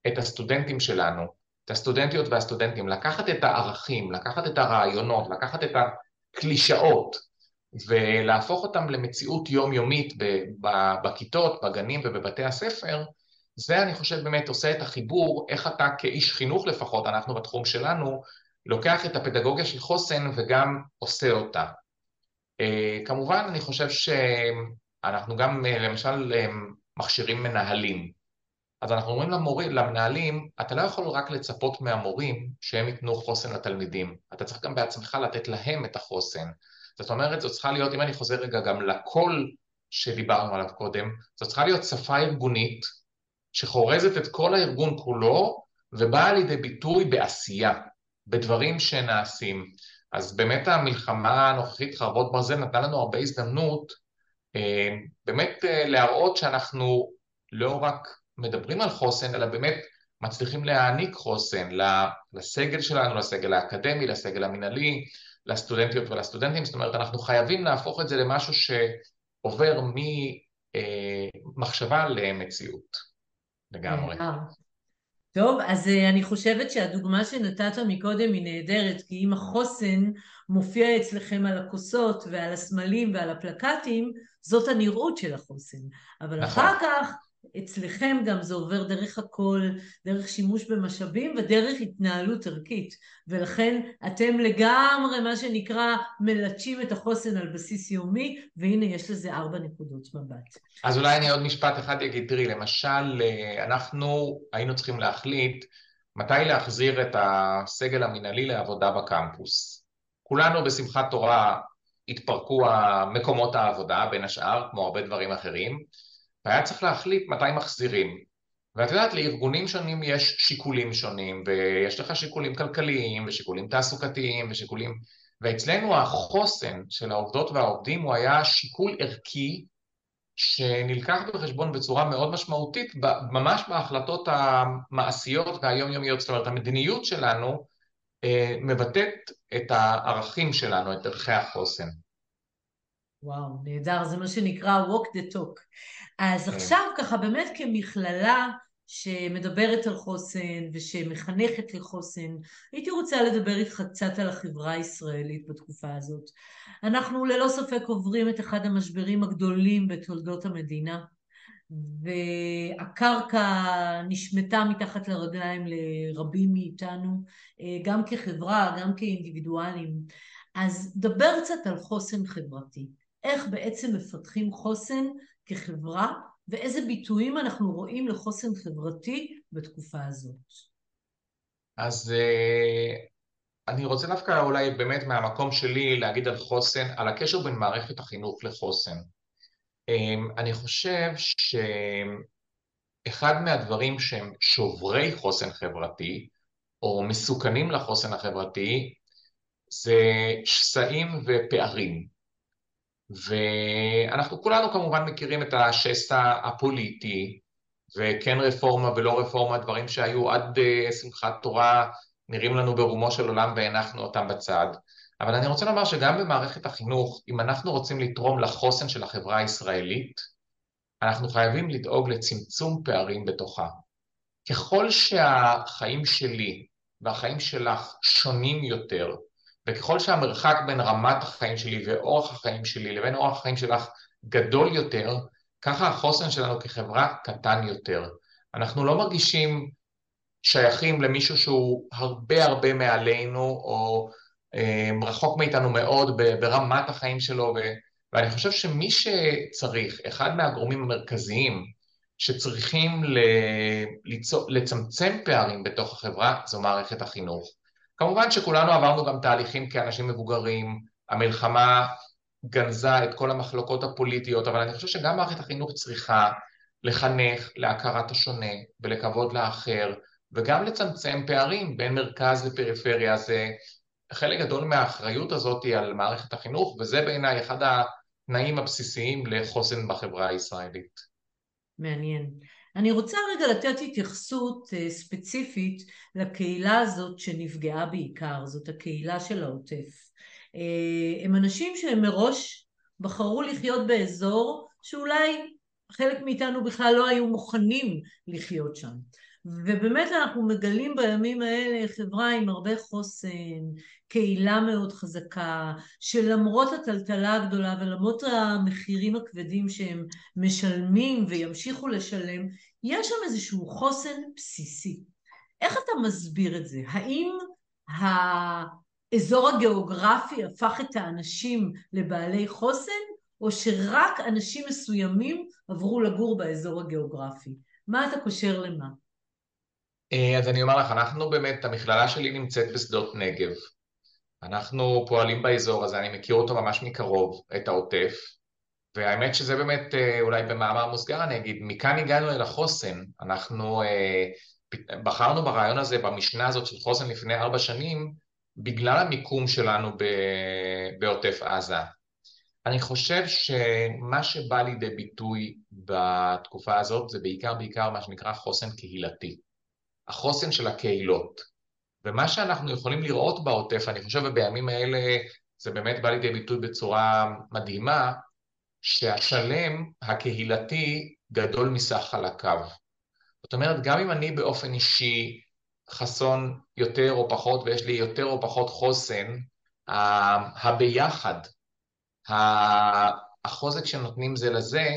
את הסטודנטים שלנו, את הסטודנטיות והסטודנטים, לקחת את הערכים, לקחת את הרעיונות, לקחת את הקלישאות, ולהפוך אותם למציאות יומיומית בכיתות, בגנים ובבתי הספר, זה אני חושב באמת עושה את החיבור, איך אתה כאיש חינוך לפחות, אנחנו בתחום שלנו, לוקח את הפדגוגיה של חוסן וגם עושה אותה. אה, כמובן אני חושב שאנחנו גם אה, למשל אה, מכשירים מנהלים, אז אנחנו אומרים למורים, למנהלים, אתה לא יכול רק לצפות מהמורים שהם ייתנו חוסן לתלמידים, אתה צריך גם בעצמך לתת להם את החוסן. זאת אומרת, זו צריכה להיות, אם אני חוזר רגע גם לקול שדיברנו עליו קודם, זו צריכה להיות שפה ארגונית שחורזת את כל הארגון כולו ובאה לידי ביטוי בעשייה, בדברים שנעשים. אז באמת המלחמה הנוכחית, חרבות ברזל, נתנה לנו הרבה הזדמנות אה, באמת אה, להראות שאנחנו לא רק מדברים על חוסן, אלא באמת מצליחים להעניק חוסן לסגל שלנו, לסגל האקדמי, לסגל המינהלי, לסטודנטיות ולסטודנטים, זאת אומרת אנחנו חייבים להפוך את זה למשהו שעובר ממחשבה למציאות לגמרי. טוב, אז אה, אני חושבת שהדוגמה שנתת מקודם היא נהדרת, כי אם החוסן מופיע אצלכם על הכוסות ועל הסמלים ועל הפלקטים, זאת הנראות של החוסן. אבל נכון. אחר כך אצלכם גם זה עובר דרך הכל, דרך שימוש במשאבים ודרך התנהלות ערכית. ולכן אתם לגמרי, מה שנקרא, מלטשים את החוסן על בסיס יומי, והנה יש לזה ארבע נקודות מבט. אז אולי אני עוד משפט אחד אגיד, תראי, למשל, אנחנו היינו צריכים להחליט מתי להחזיר את הסגל המינהלי לעבודה בקמפוס. כולנו בשמחת תורה התפרקו מקומות העבודה, בין השאר, כמו הרבה דברים אחרים, והיה צריך להחליט מתי מחזירים. ואת יודעת, לארגונים שונים יש שיקולים שונים, ויש לך שיקולים כלכליים, ושיקולים תעסוקתיים, ושיקולים... ואצלנו החוסן של העובדות והעובדים הוא היה שיקול ערכי שנלקח בחשבון בצורה מאוד משמעותית, ממש בהחלטות המעשיות והיומיומיות. זאת אומרת, המדיניות שלנו אה, מבטאת את הערכים שלנו, את ערכי החוסן. וואו, נהדר, זה מה שנקרא walk the talk. אז כן. עכשיו ככה באמת כמכללה שמדברת על חוסן ושמחנכת לחוסן, הייתי רוצה לדבר איתך קצת על החברה הישראלית בתקופה הזאת. אנחנו ללא ספק עוברים את אחד המשברים הגדולים בתולדות המדינה, והקרקע נשמטה מתחת לרגליים לרבים מאיתנו, גם כחברה, גם כאינדיבידואלים. אז דבר קצת על חוסן חברתי. איך בעצם מפתחים חוסן כחברה, ואיזה ביטויים אנחנו רואים לחוסן חברתי בתקופה הזאת. אז אה, אני רוצה דווקא אולי באמת מהמקום שלי להגיד על חוסן, על הקשר בין מערכת החינוך לחוסן. אמ, אני חושב שאחד מהדברים שהם שוברי חוסן חברתי, או מסוכנים לחוסן החברתי, זה שסעים ופערים. ואנחנו כולנו כמובן מכירים את השסע הפוליטי, וכן רפורמה ולא רפורמה, דברים שהיו עד אה, שמחת תורה נראים לנו ברומו של עולם והנחנו אותם בצד. אבל אני רוצה לומר שגם במערכת החינוך, אם אנחנו רוצים לתרום לחוסן של החברה הישראלית, אנחנו חייבים לדאוג לצמצום פערים בתוכה. ככל שהחיים שלי והחיים שלך שונים יותר, וככל שהמרחק בין רמת החיים שלי ואורח החיים שלי לבין אורח החיים שלך גדול יותר, ככה החוסן שלנו כחברה קטן יותר. אנחנו לא מרגישים שייכים למישהו שהוא הרבה הרבה מעלינו, או אה, רחוק מאיתנו מאוד ברמת החיים שלו, ו... ואני חושב שמי שצריך, אחד מהגורמים המרכזיים שצריכים ליצור, לצמצם פערים בתוך החברה, זו מערכת החינוך. כמובן שכולנו עברנו גם תהליכים כאנשים מבוגרים, המלחמה גנזה את כל המחלוקות הפוליטיות, אבל אני חושב שגם מערכת החינוך צריכה לחנך להכרת השונה ולכבוד לאחר, וגם לצמצם פערים בין מרכז לפריפריה. זה חלק גדול מהאחריות הזאת על מערכת החינוך, וזה בעיניי אחד התנאים הבסיסיים לחוסן בחברה הישראלית. מעניין. אני רוצה רגע לתת התייחסות אה, ספציפית לקהילה הזאת שנפגעה בעיקר, זאת הקהילה של העוטף. אה, הם אנשים שהם מראש בחרו לחיות באזור שאולי חלק מאיתנו בכלל לא היו מוכנים לחיות שם. ובאמת אנחנו מגלים בימים האלה חברה עם הרבה חוסן, קהילה מאוד חזקה, שלמרות הטלטלה הגדולה ולמרות המחירים הכבדים שהם משלמים וימשיכו לשלם, יש שם איזשהו חוסן בסיסי. איך אתה מסביר את זה? האם האזור הגיאוגרפי הפך את האנשים לבעלי חוסן, או שרק אנשים מסוימים עברו לגור באזור הגיאוגרפי? מה אתה קושר למה? אה, אז אני אומר לך, אנחנו באמת, המכללה שלי נמצאת בשדות נגב. אנחנו פועלים באזור הזה, אני מכיר אותו ממש מקרוב, את העוטף, והאמת שזה באמת, אה, אולי במאמר מוסגר אני אגיד, מכאן הגענו אל החוסן. אנחנו אה, בחרנו ברעיון הזה, במשנה הזאת של חוסן לפני ארבע שנים, בגלל המיקום שלנו בעוטף עזה. אני חושב שמה שבא לידי ביטוי בתקופה הזאת זה בעיקר בעיקר מה שנקרא חוסן קהילתי. החוסן של הקהילות. ומה שאנחנו יכולים לראות בעוטף, אני חושב שבימים האלה זה באמת בא לידי ביטוי בצורה מדהימה, שהשלם הקהילתי גדול מסך חלקיו. זאת אומרת, גם אם אני באופן אישי חסון יותר או פחות ויש לי יותר או פחות חוסן, הביחד, החוזק שנותנים זה לזה,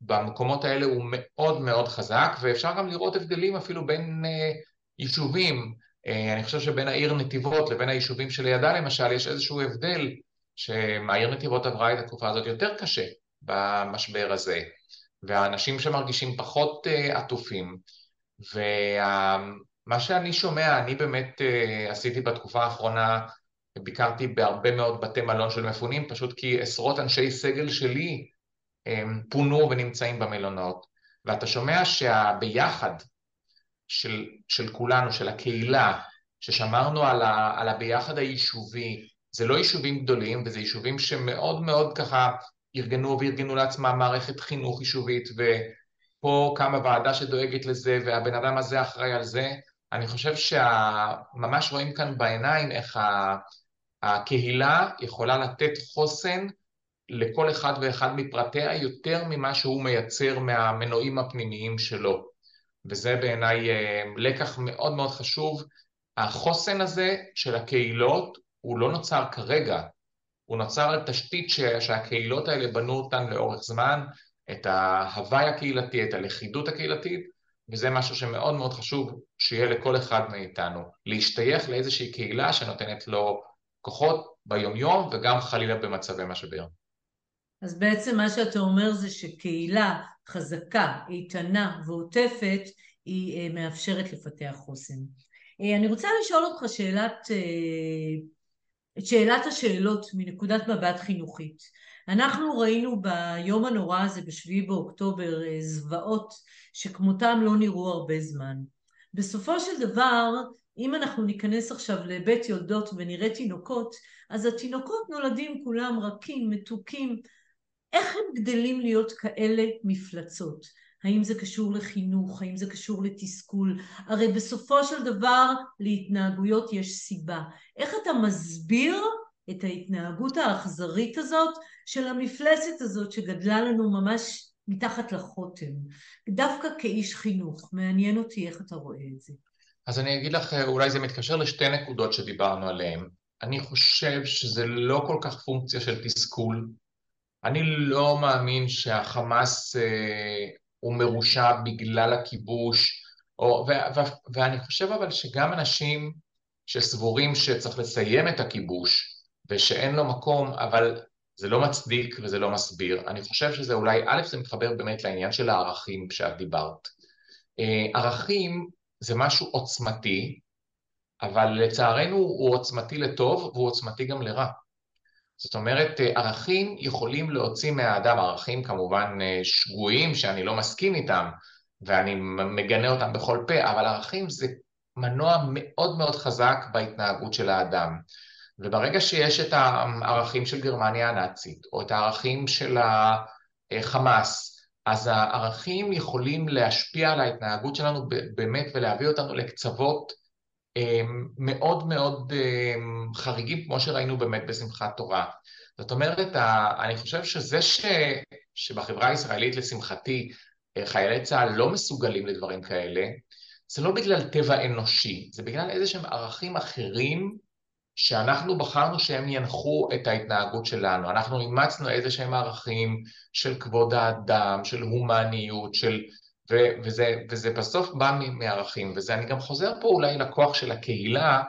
במקומות האלה הוא מאוד מאוד חזק, ואפשר גם לראות הבדלים אפילו בין uh, יישובים. Uh, אני חושב שבין העיר נתיבות לבין היישובים שלידה למשל, יש איזשהו הבדל שהעיר נתיבות עברה את התקופה הזאת יותר קשה במשבר הזה, והאנשים שמרגישים פחות uh, עטופים. ומה שאני שומע, אני באמת עשיתי בתקופה האחרונה, ביקרתי בהרבה מאוד בתי מלון של מפונים, פשוט כי עשרות אנשי סגל שלי פונו ונמצאים במלונות, ואתה שומע שהביחד של, של כולנו, של הקהילה, ששמרנו על, ה, על הביחד היישובי, זה לא יישובים גדולים, וזה יישובים שמאוד מאוד ככה ארגנו וארגנו לעצמם מערכת חינוך יישובית, ופה קמה ועדה שדואגת לזה, והבן אדם הזה אחראי על זה. אני חושב שממש רואים כאן בעיניים איך הקהילה יכולה לתת חוסן לכל אחד ואחד מפרטיה יותר ממה שהוא מייצר מהמנועים הפנימיים שלו. וזה בעיניי אה, לקח מאוד מאוד חשוב. החוסן הזה של הקהילות הוא לא נוצר כרגע, הוא נוצר על תשתית שהקהילות האלה בנו אותן לאורך זמן, את ההוואי הקהילתי, את הלכידות הקהילתית, וזה משהו שמאוד מאוד חשוב שיהיה לכל אחד מאיתנו, להשתייך לאיזושהי קהילה שנותנת לו כוחות ביומיום וגם חלילה במצבי משבר. אז בעצם מה שאתה אומר זה שקהילה חזקה, איתנה ועוטפת היא אה, מאפשרת לפתח חוסן. אה, אני רוצה לשאול אותך שאלת, אה, שאלת השאלות מנקודת מבט חינוכית. אנחנו ראינו ביום הנורא הזה בשביעי באוקטובר זוועות שכמותם לא נראו הרבה זמן. בסופו של דבר, אם אנחנו ניכנס עכשיו לבית יולדות ונראה תינוקות, אז התינוקות נולדים כולם רכים, מתוקים. איך הם גדלים להיות כאלה מפלצות? האם זה קשור לחינוך? האם זה קשור לתסכול? הרי בסופו של דבר להתנהגויות יש סיבה. איך אתה מסביר את ההתנהגות האכזרית הזאת של המפלצת הזאת שגדלה לנו ממש מתחת לחוטם? דווקא כאיש חינוך, מעניין אותי איך אתה רואה את זה. אז אני אגיד לך, אולי זה מתקשר לשתי נקודות שדיברנו עליהן. אני חושב שזה לא כל כך פונקציה של תסכול. אני לא מאמין שהחמאס אה, הוא מרושע בגלל הכיבוש, או, ו, ו, ואני חושב אבל שגם אנשים שסבורים שצריך לסיים את הכיבוש ושאין לו מקום, אבל זה לא מצדיק וזה לא מסביר. אני חושב שזה אולי, א', זה מתחבר באמת לעניין של הערכים שאת דיברת. אה, ערכים זה משהו עוצמתי, אבל לצערנו הוא עוצמתי לטוב והוא עוצמתי גם לרע. זאת אומרת, אה, ערכים יכולים להוציא מהאדם, ערכים כמובן אה, שגויים שאני לא מסכים איתם ואני מגנה אותם בכל פה, אבל ערכים זה מנוע מאוד מאוד חזק בהתנהגות של האדם. וברגע שיש את הערכים של גרמניה הנאצית, או את הערכים של החמאס, אז הערכים יכולים להשפיע על ההתנהגות שלנו באמת ולהביא אותנו לקצוות מאוד מאוד אמ, חריגים, כמו שראינו באמת בשמחת תורה. זאת אומרת, אני חושב שזה ש... שבחברה הישראלית, לשמחתי, אה, חיילי צה"ל לא מסוגלים לדברים כאלה, זה לא בגלל טבע אנושי, זה בגלל איזה שהם ערכים אחרים שאנחנו בחרנו שהם ינחו את ההתנהגות שלנו. אנחנו אימצנו איזה שהם ערכים של כבוד האדם, של הומניות, של ו- וזה, וזה בסוף בא מערכים, וזה אני גם חוזר פה אולי לכוח של הקהילה,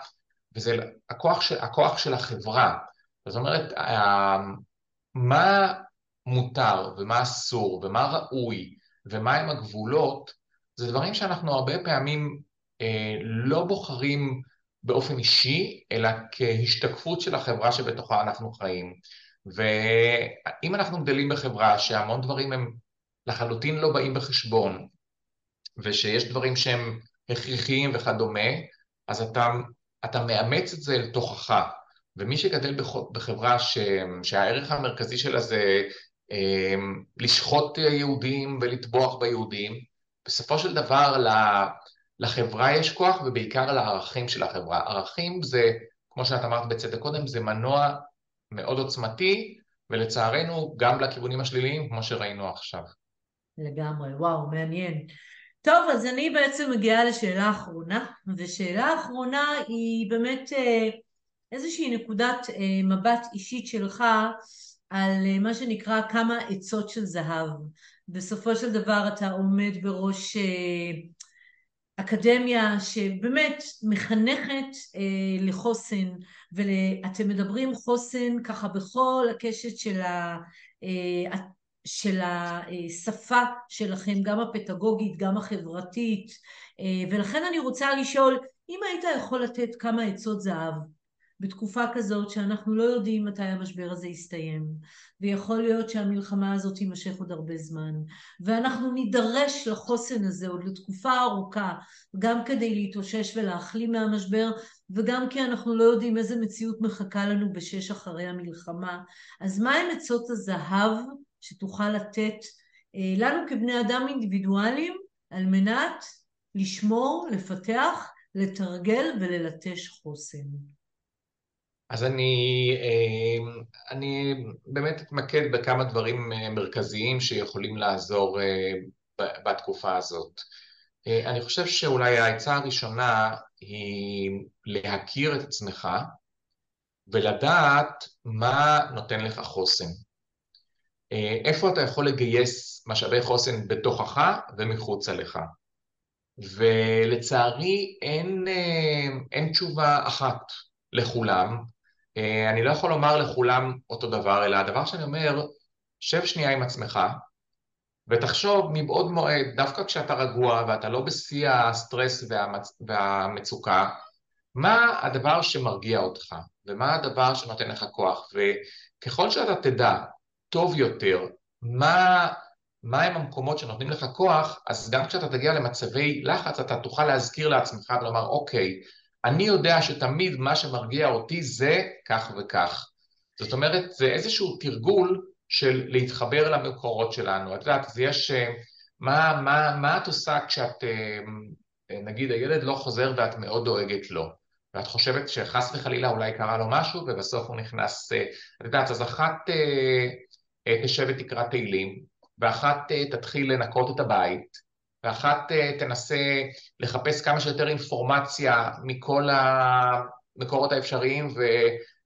וזה הכוח של, הכוח של החברה. זאת אומרת, מה מותר ומה אסור ומה ראוי ומהם הגבולות, זה דברים שאנחנו הרבה פעמים אה, לא בוחרים באופן אישי, אלא כהשתקפות של החברה שבתוכה אנחנו חיים. ואם אנחנו גדלים בחברה שהמון דברים הם לחלוטין לא באים בחשבון, ושיש דברים שהם הכרחיים וכדומה, אז אתה, אתה מאמץ את זה לתוכך. ומי שגדל בחברה ש, שהערך המרכזי שלה זה אה, לשחוט יהודים ולטבוח ביהודים, בסופו של דבר לחברה יש כוח ובעיקר לערכים של החברה. ערכים זה, כמו שאת אמרת בצדק קודם, זה מנוע מאוד עוצמתי, ולצערנו גם לכיוונים השליליים, כמו שראינו עכשיו. לגמרי, וואו, מעניין. טוב, אז אני בעצם מגיעה לשאלה אחרונה, ושאלה אחרונה היא באמת אה, איזושהי נקודת אה, מבט אישית שלך על אה, מה שנקרא כמה עצות של זהב. בסופו של דבר אתה עומד בראש אקדמיה שבאמת מחנכת לחוסן, ואתם מדברים חוסן ככה בכל הקשת של של השפה שלכם, גם הפדגוגית, גם החברתית, ולכן אני רוצה לשאול, אם היית יכול לתת כמה עצות זהב בתקופה כזאת שאנחנו לא יודעים מתי המשבר הזה יסתיים, ויכול להיות שהמלחמה הזאת תימשך עוד הרבה זמן, ואנחנו נידרש לחוסן הזה עוד לתקופה ארוכה, גם כדי להתאושש ולהחלים מהמשבר, וגם כי אנחנו לא יודעים איזה מציאות מחכה לנו בשש אחרי המלחמה. אז מהם עצות הזהב שתוכל לתת אה, לנו כבני אדם אינדיבידואלים על מנת לשמור, לפתח, לתרגל וללטש חוסן. אז אני, אה, אני באמת אתמקד בכמה דברים אה, מרכזיים שיכולים לעזור בתקופה הזאת. אני חושב שאולי העצה הראשונה היא להכיר את עצמך ולדעת מה נותן לך חוסן. אה, איפה אתה יכול לגייס משאבי חוסן בתוכך ומחוצה לך. ולצערי אין, אה, אין תשובה אחת לכולם. אה, אני לא יכול לומר לכולם אותו דבר, אלא הדבר שאני אומר, שב שנייה עם עצמך ותחשוב מבעוד מועד, דווקא כשאתה רגוע ואתה לא בשיא הסטרס והמצ... והמצוקה, מה הדבר שמרגיע אותך, ומה הדבר שנותן לך כוח, וככל שאתה תדע טוב יותר מה, מה הם המקומות שנותנים לך כוח, אז גם כשאתה תגיע למצבי לחץ אתה תוכל להזכיר לעצמך ולומר אוקיי, אני יודע שתמיד מה שמרגיע אותי זה כך וכך. זאת אומרת, זה איזשהו תרגול של להתחבר למקורות שלנו. את יודעת, אז יש... אה, מה, מה, מה את עושה כשאת, אה, נגיד הילד לא חוזר ואת מאוד דואגת לו, ואת חושבת שחס וחלילה אולי קרה לו משהו ובסוף הוא נכנס, אה, את יודעת, אז אחת תשב ותקרא תהילים, ואחת תתחיל לנקות את הבית, ואחת תנסה לחפש כמה שיותר אינפורמציה מכל המקורות האפשריים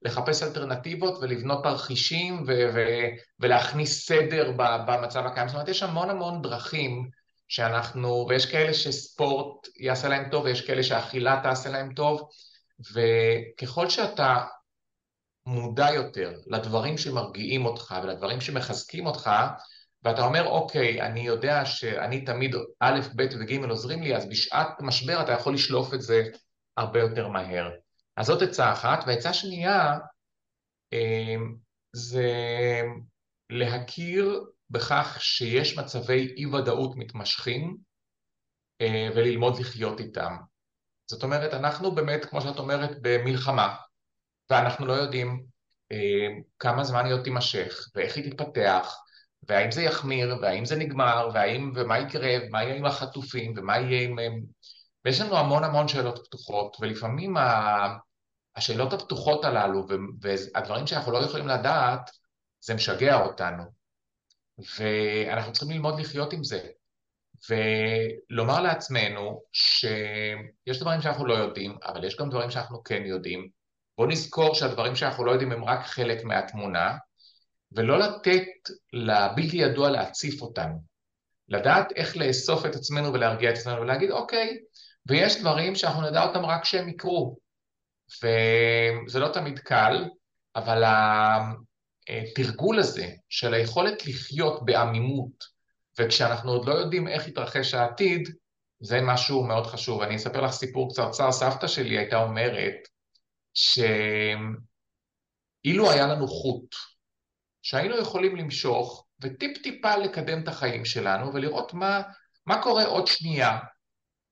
ולחפש אלטרנטיבות ולבנות תרחישים ו- ו- ולהכניס סדר במצב הקיים. זאת אומרת, יש המון המון דרכים שאנחנו, ויש כאלה שספורט יעשה להם טוב ויש כאלה שאכילה תעשה להם טוב, וככל שאתה מודע יותר לדברים שמרגיעים אותך ולדברים שמחזקים אותך, ואתה אומר, אוקיי, אני יודע שאני תמיד א', ב' וג' עוזרים לי, אז בשעת משבר אתה יכול לשלוף את זה הרבה יותר מהר. אז זאת עצה אחת, והעצה שנייה אמ, זה להכיר בכך שיש מצבי אי-ודאות מתמשכים אה, וללמוד לחיות איתם. זאת אומרת, אנחנו באמת, כמו שאת אומרת, במלחמה, ואנחנו לא יודעים אה, כמה זמן היא עוד תימשך, ואיך היא תתפתח, והאם זה יחמיר, והאם זה נגמר, והאם, ומה יקרה, ומה יהיה עם החטופים, ומה יהיה עם... ויש לנו המון המון שאלות פתוחות, ולפעמים ה... השאלות הפתוחות הללו, והדברים שאנחנו לא יכולים לדעת, זה משגע אותנו. ואנחנו צריכים ללמוד לחיות עם זה. ולומר לעצמנו שיש דברים שאנחנו לא יודעים, אבל יש גם דברים שאנחנו כן יודעים. בואו נזכור שהדברים שאנחנו לא יודעים הם רק חלק מהתמונה, ולא לתת לבלתי ידוע להציף אותנו. לדעת איך לאסוף את עצמנו ולהרגיע את עצמנו ולהגיד, אוקיי, ויש דברים שאנחנו נדע אותם רק כשהם יקרו. וזה לא תמיד קל, אבל התרגול הזה של היכולת לחיות בעמימות, וכשאנחנו עוד לא יודעים איך יתרחש העתיד, זה משהו מאוד חשוב. אני אספר לך סיפור קצרצר, סבתא שלי הייתה אומרת שאילו היה לנו חוט, שהיינו יכולים למשוך וטיפ-טיפה לקדם את החיים שלנו ולראות מה, מה קורה עוד שנייה.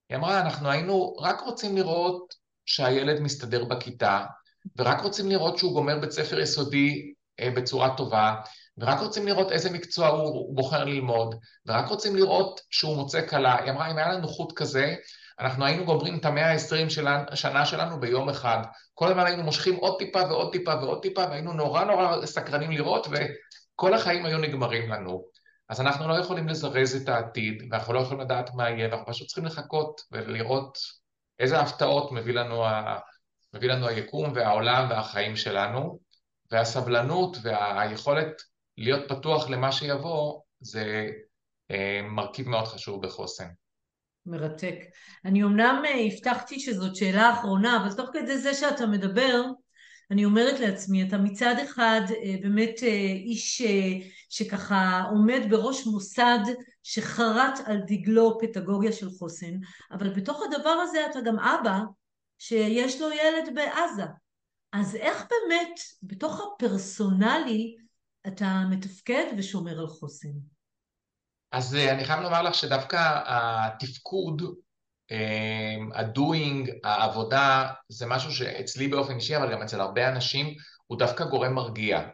היא אמרה, אנחנו היינו רק רוצים לראות שהילד מסתדר בכיתה, ורק רוצים לראות שהוא גומר בית ספר יסודי אה, בצורה טובה, ורק רוצים לראות איזה מקצוע הוא, בוחר ללמוד, ורק רוצים לראות שהוא מוצא כלה. היא אמרה, אם היה לנו חוט כזה, אנחנו היינו גומרים את המאה העשרים של השנה שלנו ביום אחד. כל הזמן היינו מושכים עוד טיפה ועוד טיפה ועוד טיפה, והיינו נורא נורא סקרנים לראות, וכל החיים היו נגמרים לנו. אז אנחנו לא יכולים לזרז את העתיד, ואנחנו לא יכולים לדעת מה יהיה, ואנחנו פשוט צריכים לחכות ולראות איזה הפתעות מביא לנו, ה... מביא לנו היקום והעולם והחיים שלנו, והסבלנות והיכולת להיות פתוח למה שיבוא, זה אה, מרכיב מאוד חשוב בחוסן. מרתק. אני אמנם אה, הבטחתי שזאת שאלה אחרונה, אבל תוך כדי זה שאתה מדבר, אני אומרת לעצמי, אתה מצד אחד אה, באמת אה, איש שככה עומד בראש מוסד שחרט על דגלו פדגוגיה של חוסן, אבל בתוך הדבר הזה אתה גם אבא שיש לו ילד בעזה. אז איך באמת בתוך הפרסונלי אתה מתפקד ושומר על חוסן? אז אה, אני חייב לומר לך שדווקא התפקוד, אה, הדוינג, העבודה, זה משהו שאצלי באופן אישי, אבל גם אצל הרבה אנשים, הוא דווקא גורם מרגיע.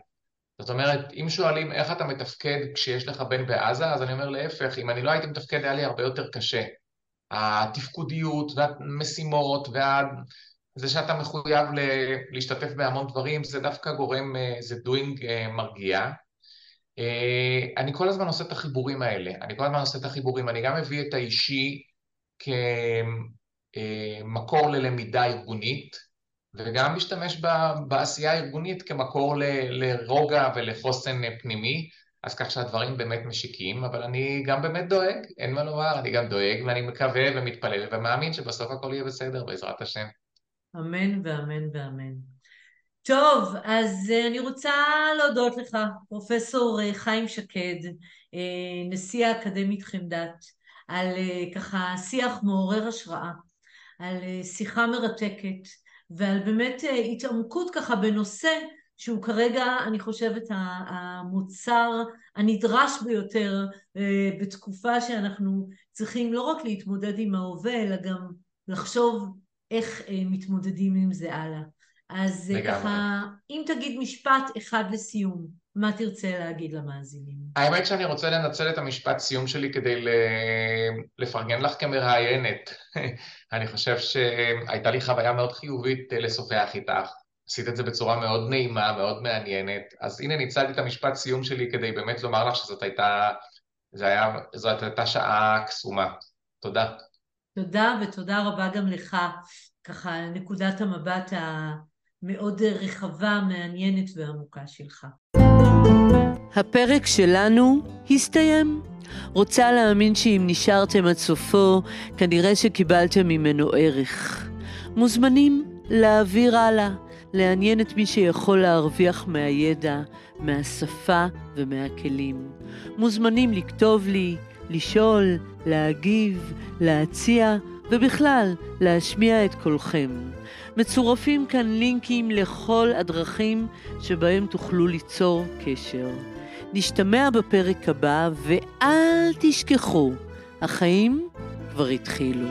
זאת אומרת, אם שואלים איך אתה מתפקד כשיש לך בן בעזה, אז אני אומר להפך, אם אני לא הייתי מתפקד היה לי הרבה יותר קשה. התפקודיות והמשימות וה... זה שאתה מחויב להשתתף בהמון דברים, זה דווקא גורם, אה, זה doing מרגיע. אה, אני כל הזמן עושה את החיבורים האלה, אני כל הזמן עושה את החיבורים, אני גם מביא את האישי כמקור ללמידה ארגונית, וגם משתמש בעשייה הארגונית כמקור לרוגע ולחוסן פנימי, אז כך שהדברים באמת משיקים, אבל אני גם באמת דואג, אין מה לומר, אני גם דואג ואני מקווה ומתפלל ומאמין שבסוף הכל יהיה בסדר בעזרת השם. אמן ואמן ואמן. טוב, אז אה, אני רוצה להודות לך, פרופסור אה, חיים שקד, אה, נשיא האקדמית חמדת, על ככה שיח מעורר השראה, על שיחה מרתקת, ועל באמת התעמקות ככה בנושא שהוא כרגע, אני חושבת, המוצר הנדרש ביותר בתקופה שאנחנו צריכים לא רק להתמודד עם ההווה, אלא גם לחשוב איך מתמודדים עם זה הלאה. אז לגמרי. ככה, אם תגיד משפט אחד לסיום, מה תרצה להגיד למאזינים? האמת שאני רוצה לנצל את המשפט סיום שלי כדי לפרגן לך כמראיינת. אני חושב שהייתה לי חוויה מאוד חיובית אה, לשוחח איתך. עשית את זה בצורה מאוד נעימה, מאוד מעניינת. אז הנה ניצלתי את המשפט סיום שלי כדי באמת לומר לך שזאת הייתה, היה, זאת הייתה שעה קסומה. תודה. תודה, ותודה רבה גם לך, ככה, נקודת המבט המאוד רחבה, מעניינת ועמוקה שלך. הפרק שלנו הסתיים. רוצה להאמין שאם נשארתם עד סופו, כנראה שקיבלתם ממנו ערך. מוזמנים להעביר הלאה, לעניין את מי שיכול להרוויח מהידע, מהשפה ומהכלים. מוזמנים לכתוב לי, לשאול, להגיב, להציע, ובכלל, להשמיע את קולכם. מצורפים כאן לינקים לכל הדרכים שבהם תוכלו ליצור קשר. נשתמע בפרק הבא, ואל תשכחו, החיים כבר התחילו.